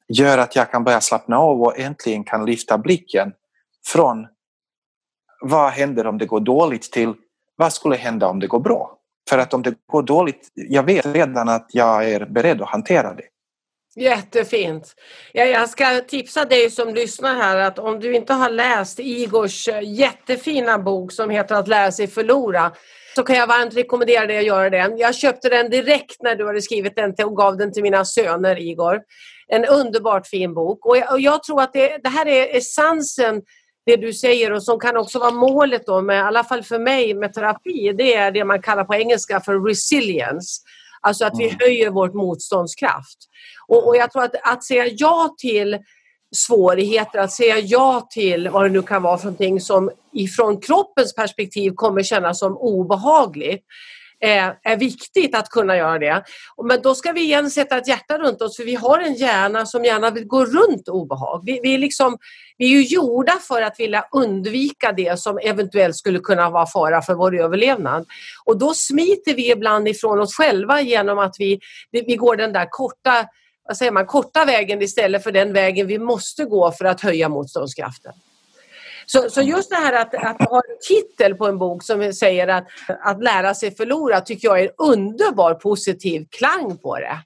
gör att jag kan börja slappna av och äntligen kan lyfta blicken från vad händer om det går dåligt till vad skulle hända om det går bra? För att om det går dåligt, jag vet redan att jag är beredd att hantera det. Jättefint. Jag ska tipsa dig som lyssnar här att om du inte har läst Igors jättefina bok som heter Att lära sig förlora så kan jag varmt rekommendera dig att göra det. Jag köpte den direkt när du hade skrivit den och gav den till mina söner, Igor. En underbart fin bok och jag, och jag tror att det, det, här är essensen det du säger och som kan också vara målet då med, i alla fall för mig med terapi, det är det man kallar på engelska för resilience. Alltså att vi mm. höjer vårt motståndskraft. Och, och jag tror att, att säga ja till svårigheter att säga ja till vad det nu kan vara för någonting som ifrån kroppens perspektiv kommer kännas som obehagligt eh, är, viktigt att kunna göra det. Men då ska vi igen sätta ett hjärta runt oss för vi har en hjärna som gärna vill gå runt obehag. Vi, vi, liksom, vi är ju gjorda för att vilja undvika det som eventuellt skulle kunna vara fara för vår överlevnad. Och då smiter vi ibland ifrån oss själva genom att vi, vi går den där korta vad säger man, korta vägen istället för den vägen vi måste gå för att höja motståndskraften. Så, så just det här att, att ha en titel på en bok som säger att, att lära sig förlora tycker jag är en underbar positiv klang på det.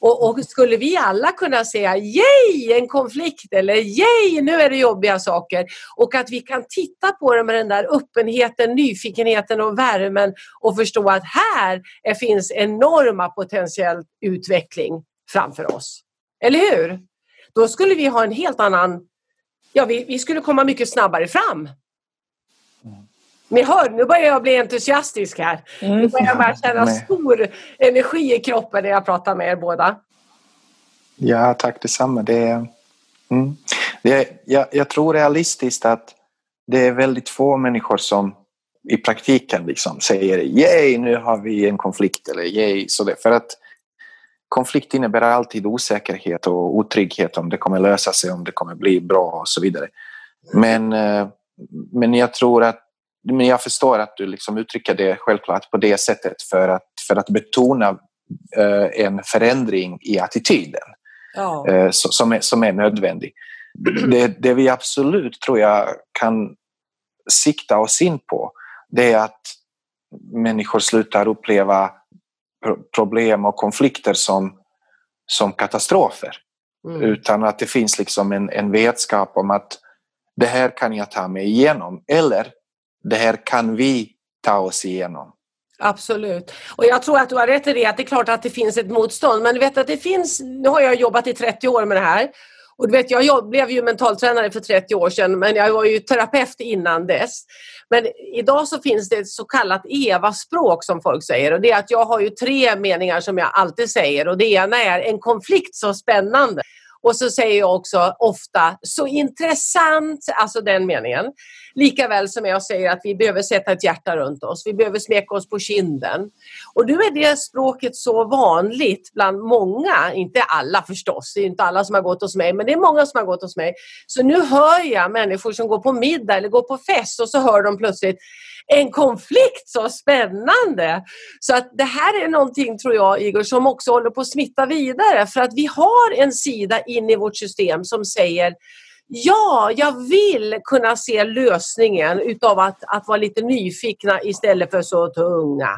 Och, och, skulle vi alla kunna säga yay en konflikt eller yay nu är det jobbiga saker och att vi kan titta på det med den där öppenheten, nyfikenheten och värmen och förstå att här finns enorma potentiell utveckling framför oss. Eller hur? Då skulle vi ha en helt annan... Ja, vi, vi skulle komma mycket snabbare fram. Ni hör, nu börjar jag bli entusiastisk här. Mm. Nu börjar jag känna stor energi i kroppen när jag pratar med er båda. Ja, tack detsamma. Det är, mm. det är, jag, jag tror realistiskt att det är väldigt få människor som i praktiken liksom säger yay, nu har vi en konflikt eller yay. Så det, för att konflikt innebär alltid osäkerhet och otrygghet om det kommer lösa sig, om det kommer bli bra och så vidare. Men, eh, men jag tror att men jag förstår att du liksom uttrycker det självklart på det sättet för att, för att betona eh, en förändring i attityden ja. eh, som, är, som är nödvändig. Det, det vi absolut tror jag kan sikta oss in på det är att människor slutar uppleva problem och konflikter som, som katastrofer. Mm. Utan att det finns liksom en, en vetskap om att det här kan jag ta mig igenom. Eller det här kan vi ta oss igenom. Absolut. Och jag tror att du har rätt i det, att det är klart att det finns ett motstånd. Men du vet att det finns, nu har jag jobbat i 30 år med det här. Och du vet, jag blev ju mentaltränare för 30 år sedan men jag var ju terapeut innan dess. Men idag så finns det ett så kallat EVA-språk som folk säger och det är att jag har ju tre meningar som jag alltid säger och det ena är en konflikt så spännande. Och så säger jag också ofta så intressant, alltså den meningen. Likaväl som jag säger att vi behöver sätta ett hjärta runt oss, vi behöver smeka oss på kinden. Och nu är det språket så vanligt bland många, inte alla förstås, det är inte alla som har gått hos mig, men det är många som har gått hos mig. Så nu hör jag människor som går på middag eller går på fest och så hör de plötsligt en konflikt, så spännande! Så att det här är någonting, tror jag, Igor, som också håller på att smitta vidare för att vi har en sida in i vårt system som säger Ja, jag vill kunna se lösningen utav att, att vara lite nyfikna istället för så tunga.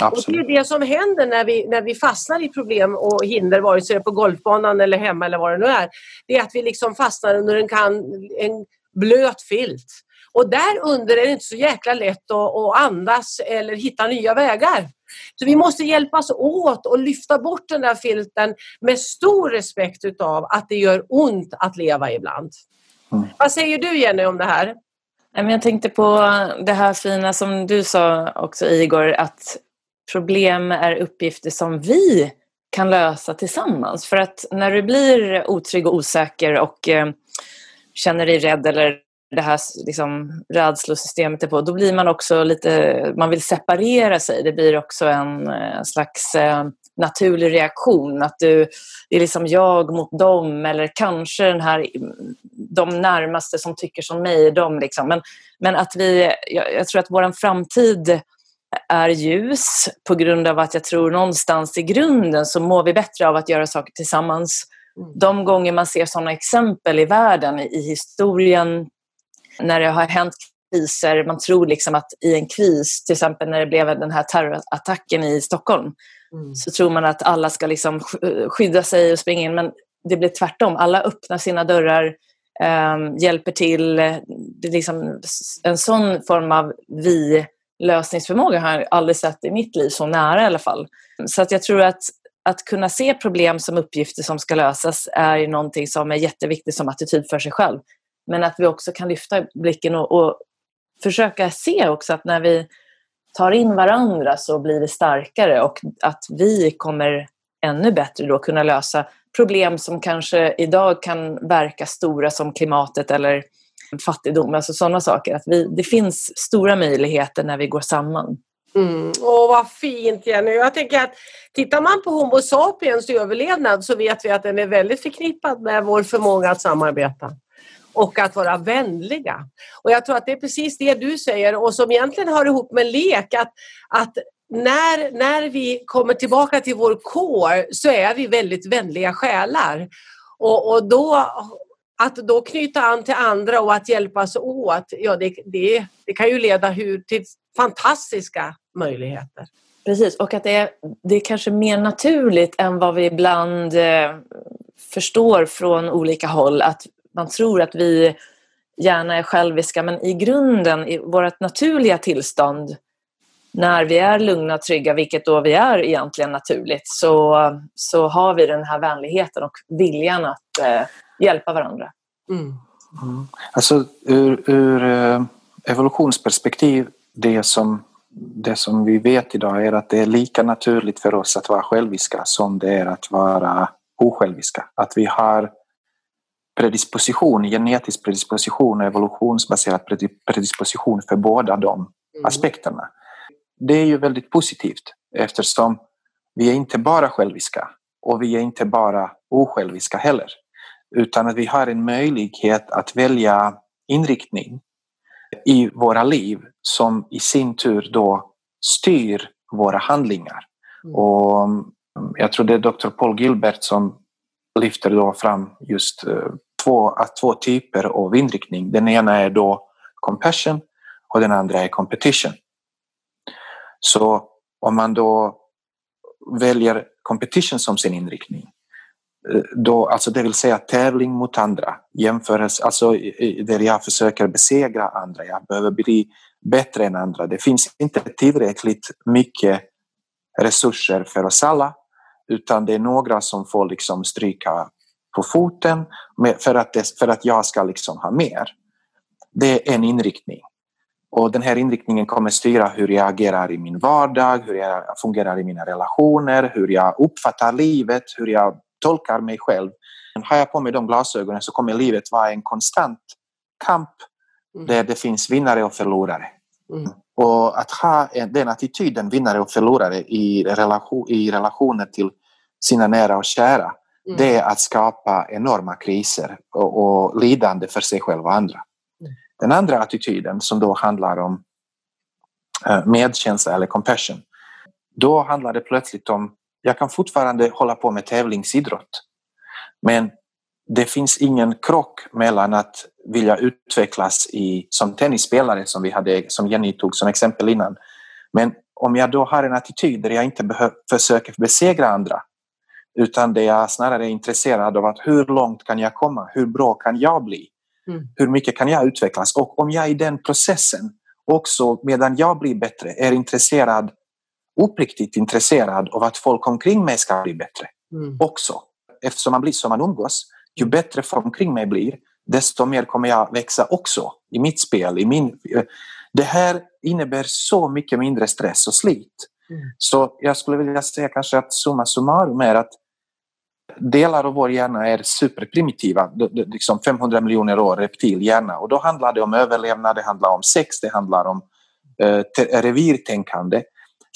Absolut. Och det är det som händer när vi, när vi fastnar i problem och hinder, vare sig det är på golfbanan eller hemma eller vad det nu är. Det är att vi liksom fastnar under en, kan, en blöt filt. Och där under är det inte så jäkla lätt att, att andas eller hitta nya vägar. Så vi måste hjälpas åt och lyfta bort den där filten med stor respekt utav att det gör ont att leva ibland. Mm. Vad säger du Jenny om det här? Jag tänkte på det här fina som du sa också Igor, att problem är uppgifter som vi kan lösa tillsammans. För att när du blir otrygg och osäker och eh, känner dig rädd eller det här liksom, rädslosystemet är på, då blir man också lite, man vill separera sig. Det blir också en eh, slags eh, naturlig reaktion. Att du, det är liksom jag mot dem eller kanske den här, de närmaste som tycker som mig, de liksom. Men, men att vi, jag, jag tror att vår framtid är ljus på grund av att jag tror någonstans i grunden så mår vi bättre av att göra saker tillsammans. Mm. De gånger man ser sådana exempel i världen, i historien, när det har hänt kriser, man tror liksom att i en kris, till exempel när det blev den här terrorattacken i Stockholm, mm. så tror man att alla ska liksom skydda sig och springa in, men det blir tvärtom. Alla öppnar sina dörrar, eh, hjälper till. Det är liksom en sån form av vi-lösningsförmåga har jag aldrig sett i mitt liv, så nära i alla fall. Så att jag tror att att kunna se problem som uppgifter som ska lösas är någonting som är jätteviktigt som attityd för sig själv. Men att vi också kan lyfta blicken och, och försöka se också att när vi tar in varandra så blir vi starkare och att vi kommer ännu bättre då kunna lösa problem som kanske idag kan verka stora som klimatet eller fattigdom, alltså sådana saker. Att vi, det finns stora möjligheter när vi går samman. Mm. Åh, vad fint Jenny. Jag tänker att tittar man på Homo sapiens överlevnad så vet vi att den är väldigt förknippad med vår förmåga att samarbeta och att vara vänliga. Och jag tror att det är precis det du säger och som egentligen hör ihop med lek att, att när, när vi kommer tillbaka till vår kår så är vi väldigt vänliga själar. Och, och då, att då knyta an till andra och att hjälpas åt, ja det, det, det kan ju leda hur, till fantastiska möjligheter. Precis, och att det är, det är kanske mer naturligt än vad vi ibland eh, förstår från olika håll. Att man tror att vi gärna är själviska men i grunden, i vårt naturliga tillstånd när vi är lugna och trygga, vilket då vi är egentligen naturligt, så, så har vi den här vänligheten och viljan att eh, hjälpa varandra. Mm. Mm. Alltså ur, ur eh, evolutionsperspektiv, det som, det som vi vet idag är att det är lika naturligt för oss att vara själviska som det är att vara osjälviska. Att vi har predisposition, genetisk predisposition och evolutionsbaserad predisposition för båda de mm. aspekterna. Det är ju väldigt positivt eftersom vi är inte bara själviska och vi är inte bara osjälviska heller. Utan att vi har en möjlighet att välja inriktning i våra liv som i sin tur då styr våra handlingar. Mm. Och mm, jag tror det är Dr. Paul Gilbert som lyfter då fram just eh, två, två typer av inriktning. Den ena är då compassion och den andra är competition. Så om man då väljer competition som sin inriktning eh, då, alltså det vill säga tävling mot andra, jämförelse, alltså där jag försöker besegra andra, jag behöver bli bättre än andra. Det finns inte tillräckligt mycket resurser för oss alla utan det är några som får liksom stryka på foten för att, det, för att jag ska liksom ha mer. Det är en inriktning. Och den här inriktningen kommer styra hur jag agerar i min vardag, hur jag fungerar i mina relationer, hur jag uppfattar livet, hur jag tolkar mig själv. Har jag på mig de glasögonen så kommer livet vara en konstant kamp mm. där det finns vinnare och förlorare. Mm. Och att ha den attityden, vinnare och förlorare, i, relation, i relationer till sina nära och kära, mm. det är att skapa enorma kriser och, och lidande för sig själv och andra. Mm. Den andra attityden som då handlar om eh, medkänsla eller compassion, då handlar det plötsligt om, jag kan fortfarande hålla på med tävlingsidrott, men det finns ingen krock mellan att vilja utvecklas i, som tennisspelare som vi hade, som Jenny tog som exempel innan. Men om jag då har en attityd där jag inte försöker besegra andra utan det jag snarare är intresserad av att hur långt kan jag komma? Hur bra kan jag bli? Mm. Hur mycket kan jag utvecklas? Och om jag i den processen också medan jag blir bättre är intresserad, uppriktigt intresserad av att folk omkring mig ska bli bättre mm. också. Eftersom man blir som man umgås, ju bättre folk omkring mig blir, desto mer kommer jag växa också i mitt spel. I min... Det här innebär så mycket mindre stress och slit. Så jag skulle vilja säga kanske att summa summarum är att delar av vår hjärna är superprimitiva, liksom 500 miljoner år reptilhjärna och då handlar det om överlevnad, det handlar om sex, det handlar om eh, revirtänkande.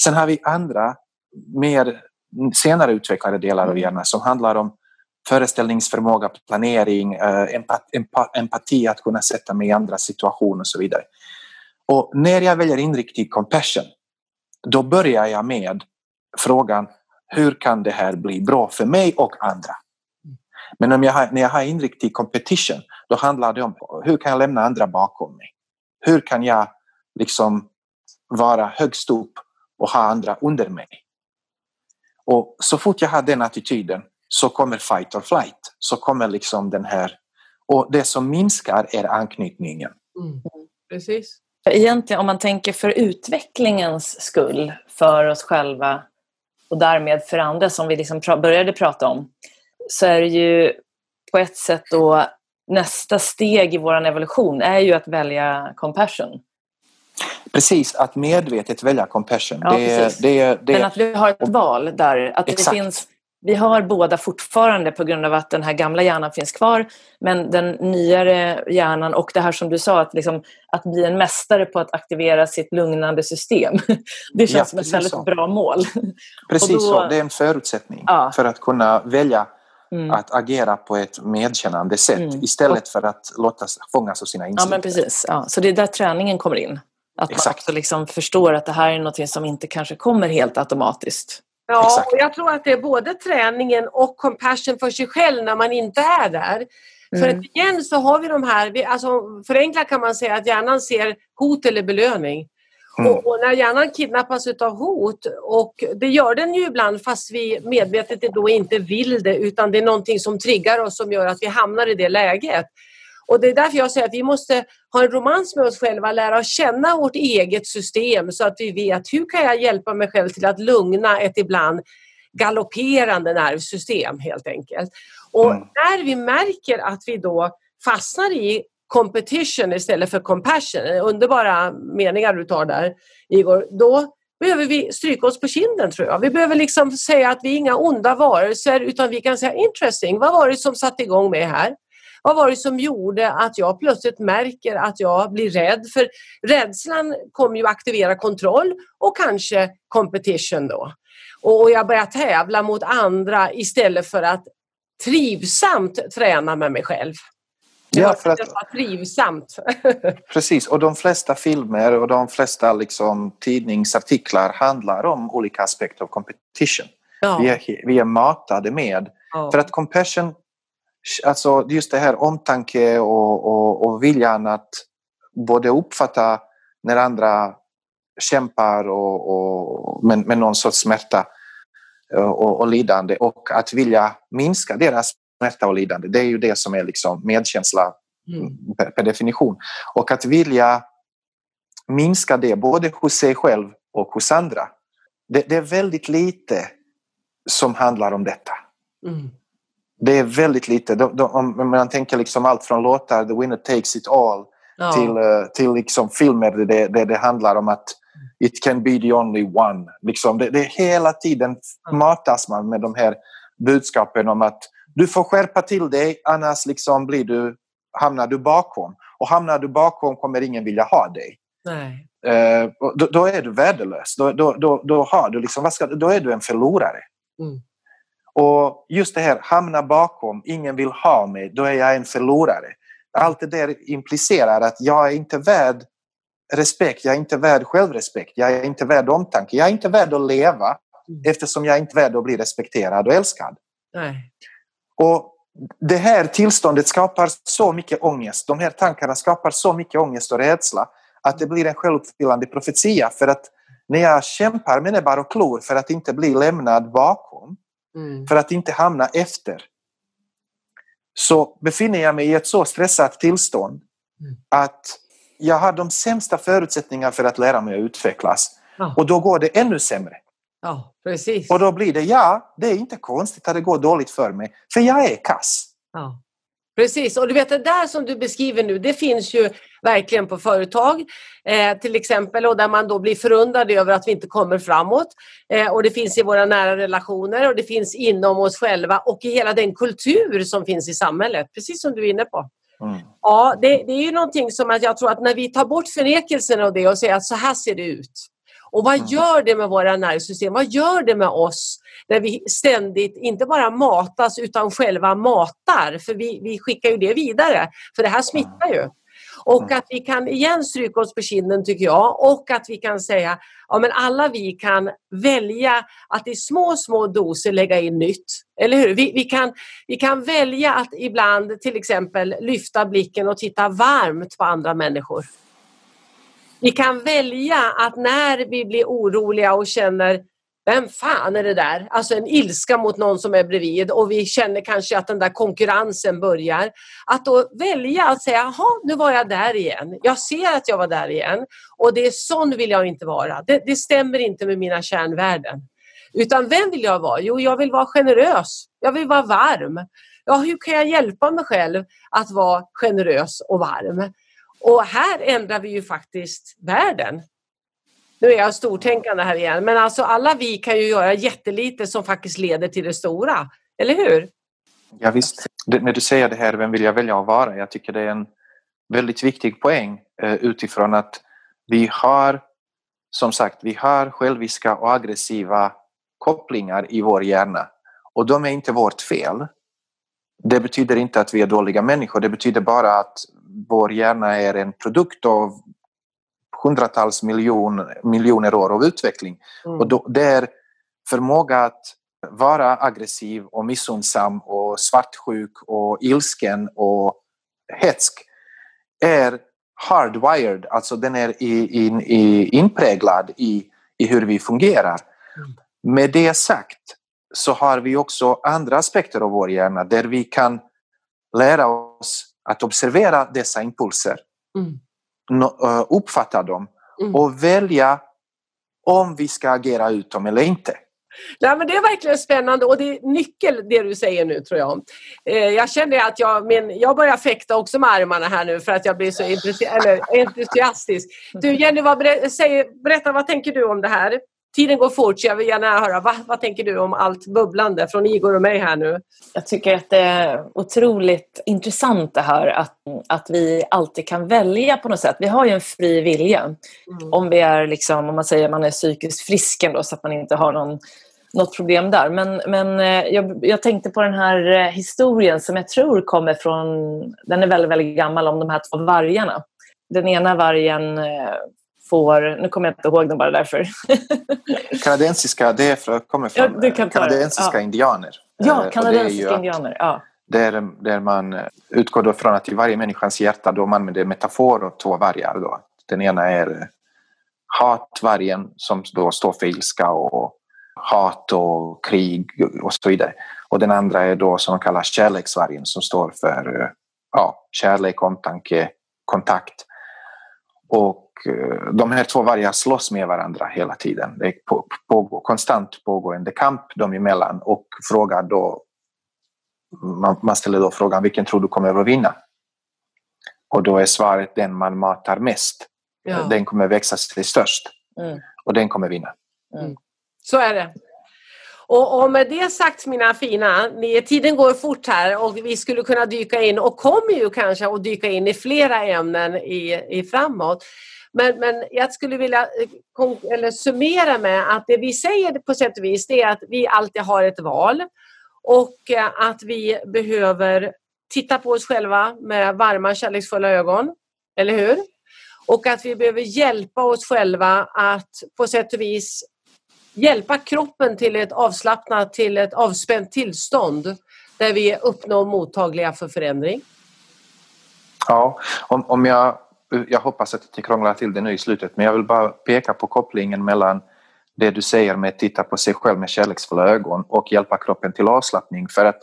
Sen har vi andra mer senare utvecklade delar av mm. hjärnan som handlar om föreställningsförmåga, planering, eh, empati, att kunna sätta mig i andra situationer och så vidare. Och när jag väljer inriktning compassion, då börjar jag med frågan hur kan det här bli bra för mig och andra? Men om jag har, när jag har inriktning competition, då handlar det om hur kan jag lämna andra bakom mig? Hur kan jag liksom vara högst upp och ha andra under mig? Och så fort jag har den attityden så kommer fight or flight. Så kommer liksom den här... Och det som minskar är anknytningen. Mm. Precis. Egentligen om man tänker för utvecklingens skull för oss själva och därmed för andra som vi liksom började prata om så är det ju på ett sätt då nästa steg i vår evolution är ju att välja compassion. Precis, att medvetet välja compassion. Ja, det, det, det, Men att vi har ett val där. Att det finns vi har båda fortfarande på grund av att den här gamla hjärnan finns kvar men den nyare hjärnan och det här som du sa att, liksom, att bli en mästare på att aktivera sitt lugnande system. [LAUGHS] Det känns ja, som ett väldigt så. bra mål. [LAUGHS] Precis då, så, det är en förutsättning ja. för att kunna välja mm. att agera på ett medkännande sätt mm. istället för att låta fångas av sina instinkter. Ja, men precis. Ja, så det är där träningen kommer in. Att Exakt. man också liksom förstår att det här är något som inte kanske kommer helt automatiskt. Ja, Exakt. och jag tror att det är både träningen och compassion för sig själv när man inte är där. Mm. För att igen så har vi de här, vi, alltså, förenklat kan man säga att hjärnan ser hot eller belöning. Mm. Och, och, när hjärnan kidnappas av hot, och det gör den ju ibland fast vi medvetet då inte vill det utan det är någonting som triggar oss som gör att vi hamnar i det läget. Och det är därför jag säger att vi måste ha en romans med oss själva, lära oss känna vårt eget system så att vi vet hur kan jag hjälpa mig själv till att lugna ett ibland galopperande nervsystem helt enkelt. Och mm. när vi märker att vi då fastnar i competition istället för compassion, underbara meningar du tar där Igor, då behöver vi stryka oss på kinden tror jag. Vi behöver liksom säga att vi är inga onda varelser utan vi kan säga interesting, vad var det som satte igång mig här? Vad var det som gjorde att jag plötsligt märker att jag blir rädd? För rädslan kommer ju aktivera kontroll och kanske competition då. Och jag börjar tävla mot andra istället för att trivsamt träna med mig själv. Det ja, för att, att trivsamt. [LAUGHS] precis, och de flesta filmer och de flesta liksom, tidningsartiklar handlar om olika aspekter av competition. Ja. Vi, är, vi är matade med. Ja. För att compassion, alltså just det här omtanke och, och, och viljan att både uppfatta när andra kämpar och, och med, med någon sorts smärta och, och lidande och att vilja minska deras smärta och lidande. Det är ju det som är liksom medkänsla mm. per, per, definition. Och att vilja minska det både hos sig själv och hos andra. Det, det är väldigt lite som handlar om detta. Mm. Det är väldigt lite. De, de, om man tänker liksom allt från låtar The winner takes it all ja. till, uh, till liksom filmer där det, det, det handlar om att It can be the only one. Liksom det, det hela tiden matas man med de här budskapen om att du får skärpa till dig annars liksom blir du, hamnar du bakom. Och hamnar du bakom kommer ingen vilja ha dig. Nej. Eh, då, då, är du värdelös. Då, då, då, då, har du liksom, vad ska, då är du en förlorare. Mm. Och just det här, hamna bakom, ingen vill ha mig, då är jag en förlorare. Allt det där implicerar att jag är inte värd respekt, jag är inte värd självrespekt, jag är inte värd omtanke, jag är inte värd att leva mm. eftersom jag är inte värd att bli respekterad och älskad. Nej. Och det här tillståndet skapar så mycket ångest, de här tankarna skapar så mycket ångest och rädsla att det blir en självuppfyllande profetia för att när jag kämpar med näbbar och klor för att inte bli lämnad bakom, mm. för att inte hamna efter, så befinner jag mig i ett så stressat tillstånd mm. att jag har de sämsta förutsättningarna för att lära mig att utvecklas. Ja. Och då går det ännu sämre. Ja, precis. Och då blir det, ja, det är inte konstigt att det går dåligt för mig, för jag är kass. Ja. Precis, och du vet det där som du beskriver nu, det finns ju verkligen på företag eh, till exempel och där man då blir förundrad över att vi inte kommer framåt. Eh, och det finns i våra nära relationer och det finns inom oss själva och i hela den kultur som finns i samhället, precis som du är inne på. Mm. Ja, det, det, är ju någonting som att jag tror att när vi tar bort förnekelsen av det och säger att så här ser det ut. Och vad mm. gör det med våra nervsystem? Vad gör det med oss när vi ständigt inte bara matas utan själva matar? För vi, vi skickar ju det vidare, för det här smittar ju. Och mm. att vi kan igen stryka oss på kinden tycker jag och att vi kan säga ja men alla vi kan välja att i små, små doser lägga in nytt. Eller hur? Vi, vi, kan, vi kan välja att ibland till exempel lyfta blicken och titta varmt på andra människor. Vi kan välja att när vi blir oroliga och känner vem fan är det där? Alltså en ilska mot någon som är bredvid och vi känner kanske att den där konkurrensen börjar. Att då välja att säga, jaha, nu var jag där igen. Jag ser att jag var där igen och det är sån vill jag inte vara. Det, det stämmer inte med mina kärnvärden. Utan vem vill jag vara? Jo, jag vill vara generös. Jag vill vara varm. Ja, hur kan jag hjälpa mig själv att vara generös och varm? Och här ändrar vi ju faktiskt världen. Nu är jag stortänkande här igen, men alltså alla vi kan ju göra jättelite som faktiskt leder till det stora. Eller hur? Ja, visst. Det, när du säger det här, vem vill jag välja att vara? Jag tycker det är en väldigt viktig poäng eh, utifrån att vi har, som sagt, vi har själviska och aggressiva kopplingar i vår hjärna och de är inte vårt fel. Det betyder inte att vi är dåliga människor, det betyder bara att vår hjärna är en produkt av hundratals miljon, miljoner år av utveckling. Mm. Och då, där förmåga att vara aggressiv och missundsam och svartsjuk och ilsken och hetsk är hardwired, alltså den är i, in, i, inpräglad i, i hur vi fungerar. Mm. Med det sagt så har vi också andra aspekter av vår hjärna där vi kan lära oss att observera dessa impulser, Mm. Uh, uppfatta dem Mm. och välja om vi ska agera ut dem eller inte. Nej, men det är verkligen spännande och det är nyckel det du säger nu tror jag. Eh, jag känner att jag, men jag börjar fäkta också med armarna här nu för att jag blir så entusiastisk. Du Jenny, vad ber- säger, berätta vad tänker du om det här? Tiden går fort så jag vill gärna höra. Va, vad tänker du om allt bubblande från Igor och mig här nu? Jag tycker att det är otroligt intressant det här att, att vi alltid kan välja på något sätt. Vi har ju en fri vilja. Mm. Om vi är liksom, om man säger man är psykiskt frisk ändå så att man inte har någon, något problem där. Men, men eh, jag, jag tänkte på den här eh, historien som jag tror kommer från, den är väldigt, väldigt gammal, om de här två vargarna. Den ena vargen eh, får, nu kommer jag inte ihåg den bara därför. [LAUGHS] Kanadensiska, det kommer Ja, från det. kanadensiska Ja. indianer. Eh, ja, det ju kanadensiska indianer. Ja. där, där man eh, utgår då från att i varje människans hjärta då man använder metafor och två vargar. Då. Den ena är eh, hatvargen som då står för ilska och hat och krig och så vidare. Och den andra är då som man kallar kärleksvargen som står för eh, ja, kärlek, omtanke, kontakt. Och eh, de här två vargarna slåss med varandra hela tiden. Det är på, pågår, konstant pågående kamp dem emellan och frågar då man, man ställer då frågan vilken tror du kommer att vinna? Och då är svaret den man matar mest. Ja. Den kommer växa sig störst Mm. och den kommer vinna. Så är det. Och, och med det sagt mina fina, ni, tiden går fort här och vi skulle kunna dyka in och kommer ju kanske att dyka in i flera ämnen i, i framåt. Men, men jag skulle vilja eh, eller summera med att det vi säger på sätt och vis det är att vi alltid har ett val och eh, att vi behöver titta på oss själva med varma kärleksfulla ögon. Eller hur? Och att vi behöver hjälpa oss själva att på sätt och vis hjälpa kroppen till ett avslappnat, till ett avspänt tillstånd där vi uppnår mottagliga för förändring. Ja, om, om jag, jag hoppas att jag inte krånglar till det nu i slutet men jag vill bara peka på kopplingen mellan det du säger med att titta på sig själv med kärleksfulla ögon och hjälpa kroppen till avslappning för att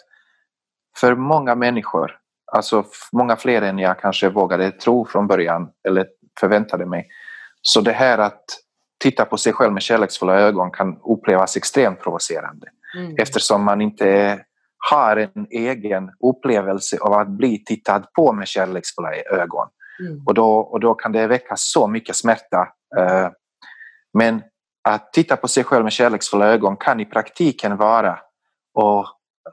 för många människor, alltså många fler än jag kanske vågade tro från början eller förväntade mig, så det här att titta på sig själv med kärleksfulla ögon kan upplevas extremt provocerande Mm. eftersom man inte har en egen upplevelse av att bli tittad på med kärleksfulla ögon. Mm. Och då, och då kan det väcka så mycket smärta. Eh, Men att titta på sig själv med kärleksfulla ögon kan i praktiken vara att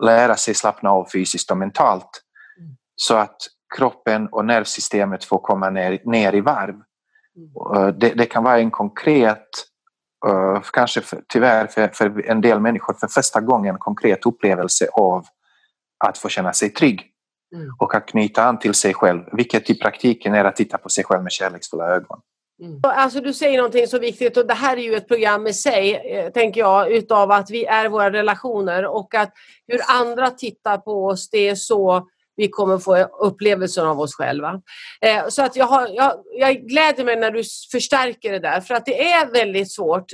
lära sig slappna av fysiskt och mentalt Mm. så att kroppen och nervsystemet får komma ner, ner i varv. Mm. Eh, Det, det kan vara en konkret, eh, kanske för, tyvärr för, för en del människor för första gången konkret upplevelse av att få känna sig trygg Mm. och att knyta an till sig själv, vilket i praktiken är att titta på sig själv med kärleksfulla ögon. Mm. Alltså du säger någonting så viktigt och det här är ju ett program i sig, eh, tänker jag, utav att vi är våra relationer och att hur andra tittar på oss, det är så vi kommer få upplevelsen av oss själva. Eh, så att jag, har, jag, jag gläder mig när du förstärker det där för att det är väldigt svårt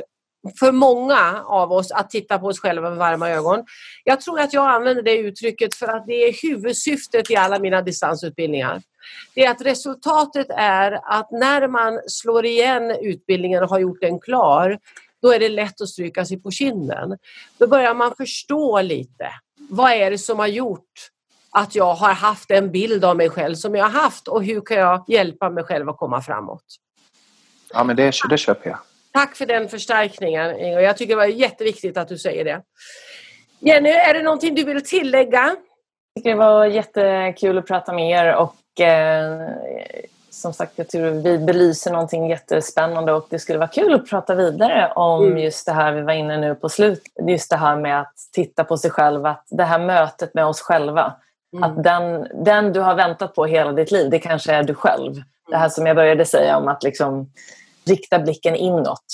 för många av oss att titta på oss själva med varma ögon. Jag tror att jag använder det uttrycket för att det är huvudsyftet i alla mina distansutbildningar. Det är att resultatet är att när man slår igen utbildningen och har gjort den klar, då är det lätt att stryka sig på kinden. Då börjar man förstå lite. Vad är det som har gjort att jag har haft en bild av mig själv som jag har haft och hur kan jag hjälpa mig själv att komma framåt? Ja, men det, det köper jag. Tack för den förstärkningen Ingo. Jag tycker det var jätteviktigt att du säger det. Jenny, är det någonting du vill tillägga? Jag tycker det var jättekul att prata med er och eh, som sagt jag tror vi belyser någonting jättespännande och det skulle vara kul att prata vidare om Mm. just det här vi var inne nu på slut. Just det här med att titta på sig själv, att det här mötet med oss själva. Att den, den du har väntat på hela ditt liv, det kanske är du själv. Det här som jag började säga om att liksom rikta blicken inåt.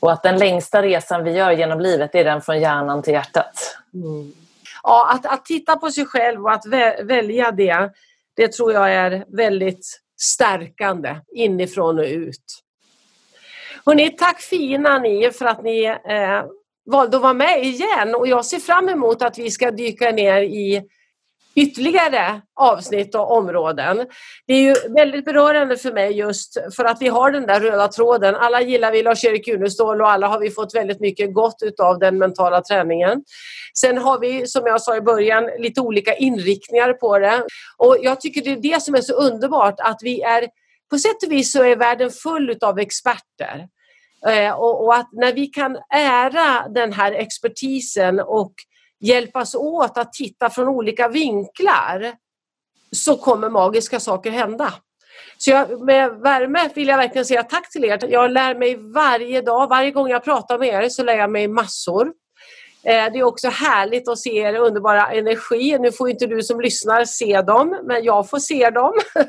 Och att den längsta resan vi gör genom livet är den från hjärnan till hjärtat. Mm. Ja, att, att titta på sig själv och att vä- välja det, det tror jag är väldigt stärkande inifrån och ut. Hörrni, tack fina ni för att ni eh, valde att vara med igen och jag ser fram emot att vi ska dyka ner i ytterligare avsnitt och områden. Det är ju väldigt berörande för mig just för att vi har den där röda tråden. Alla gillar vi Lars-Erik Unestål och alla har vi fått väldigt mycket gott utav den mentala träningen. Sen har vi, som jag sa i början, lite olika inriktningar på det. Och jag tycker det är det som är så underbart att vi är, på sätt och vis så är världen full utav experter. Eh, och, och, att när vi kan ära den här expertisen och hjälpas åt att titta från olika vinklar så kommer magiska saker hända. Så jag, med värme vill jag verkligen säga tack till er. Jag lär mig varje dag, varje gång jag pratar med er så lär jag mig massor. Eh, det är också härligt att se er underbara energi. Nu får inte du som lyssnar se dem, men jag får se dem. [LAUGHS]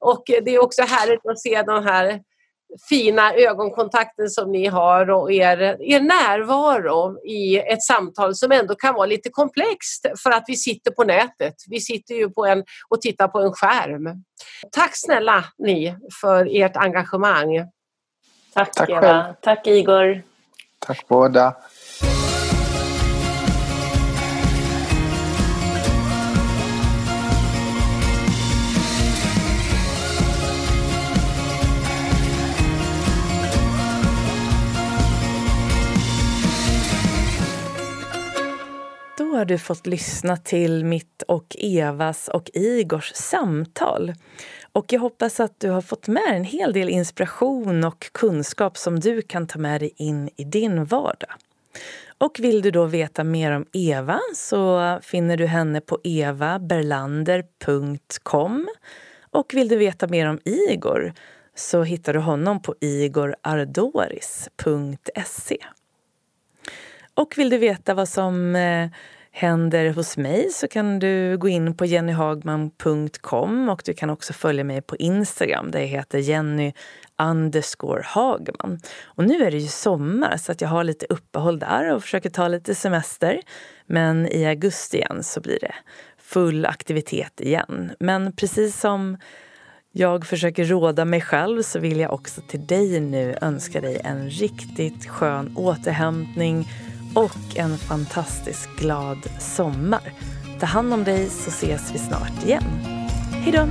Och eh, det är också härligt att se den här fina ögonkontakten som ni har och er, er närvaro i ett samtal som ändå kan vara lite komplext för att vi sitter på nätet. Vi sitter ju på en, och tittar på en skärm. Tack snälla ni för ert engagemang. Tack, Tack Eva. Själv. Tack Igor. Tack båda. Har du fått lyssna till mitt och Evas och Igors samtal. Och jag hoppas att du har fått med en hel del inspiration och kunskap som du kan ta med dig in i din vardag. Och vill du då veta mer om Eva så finner du henne på evaberlander.com. Och vill du veta mer om Igor så hittar du honom på igorardoris.se. Och vill du veta vad som eh, händer hos mig så kan du gå in på jennyhagman.com och du kan också följa mig på Instagram där jag heter Jenny underscore Hagman. Och nu är det ju sommar så att jag har lite uppehåll där och försöker ta lite semester. Men i augusti igen så blir det full aktivitet igen. Men precis som jag försöker råda mig själv så vill jag också till dig nu önska dig en riktigt skön återhämtning och en fantastiskt glad sommar. Ta hand om dig så ses vi snart igen. Hej då!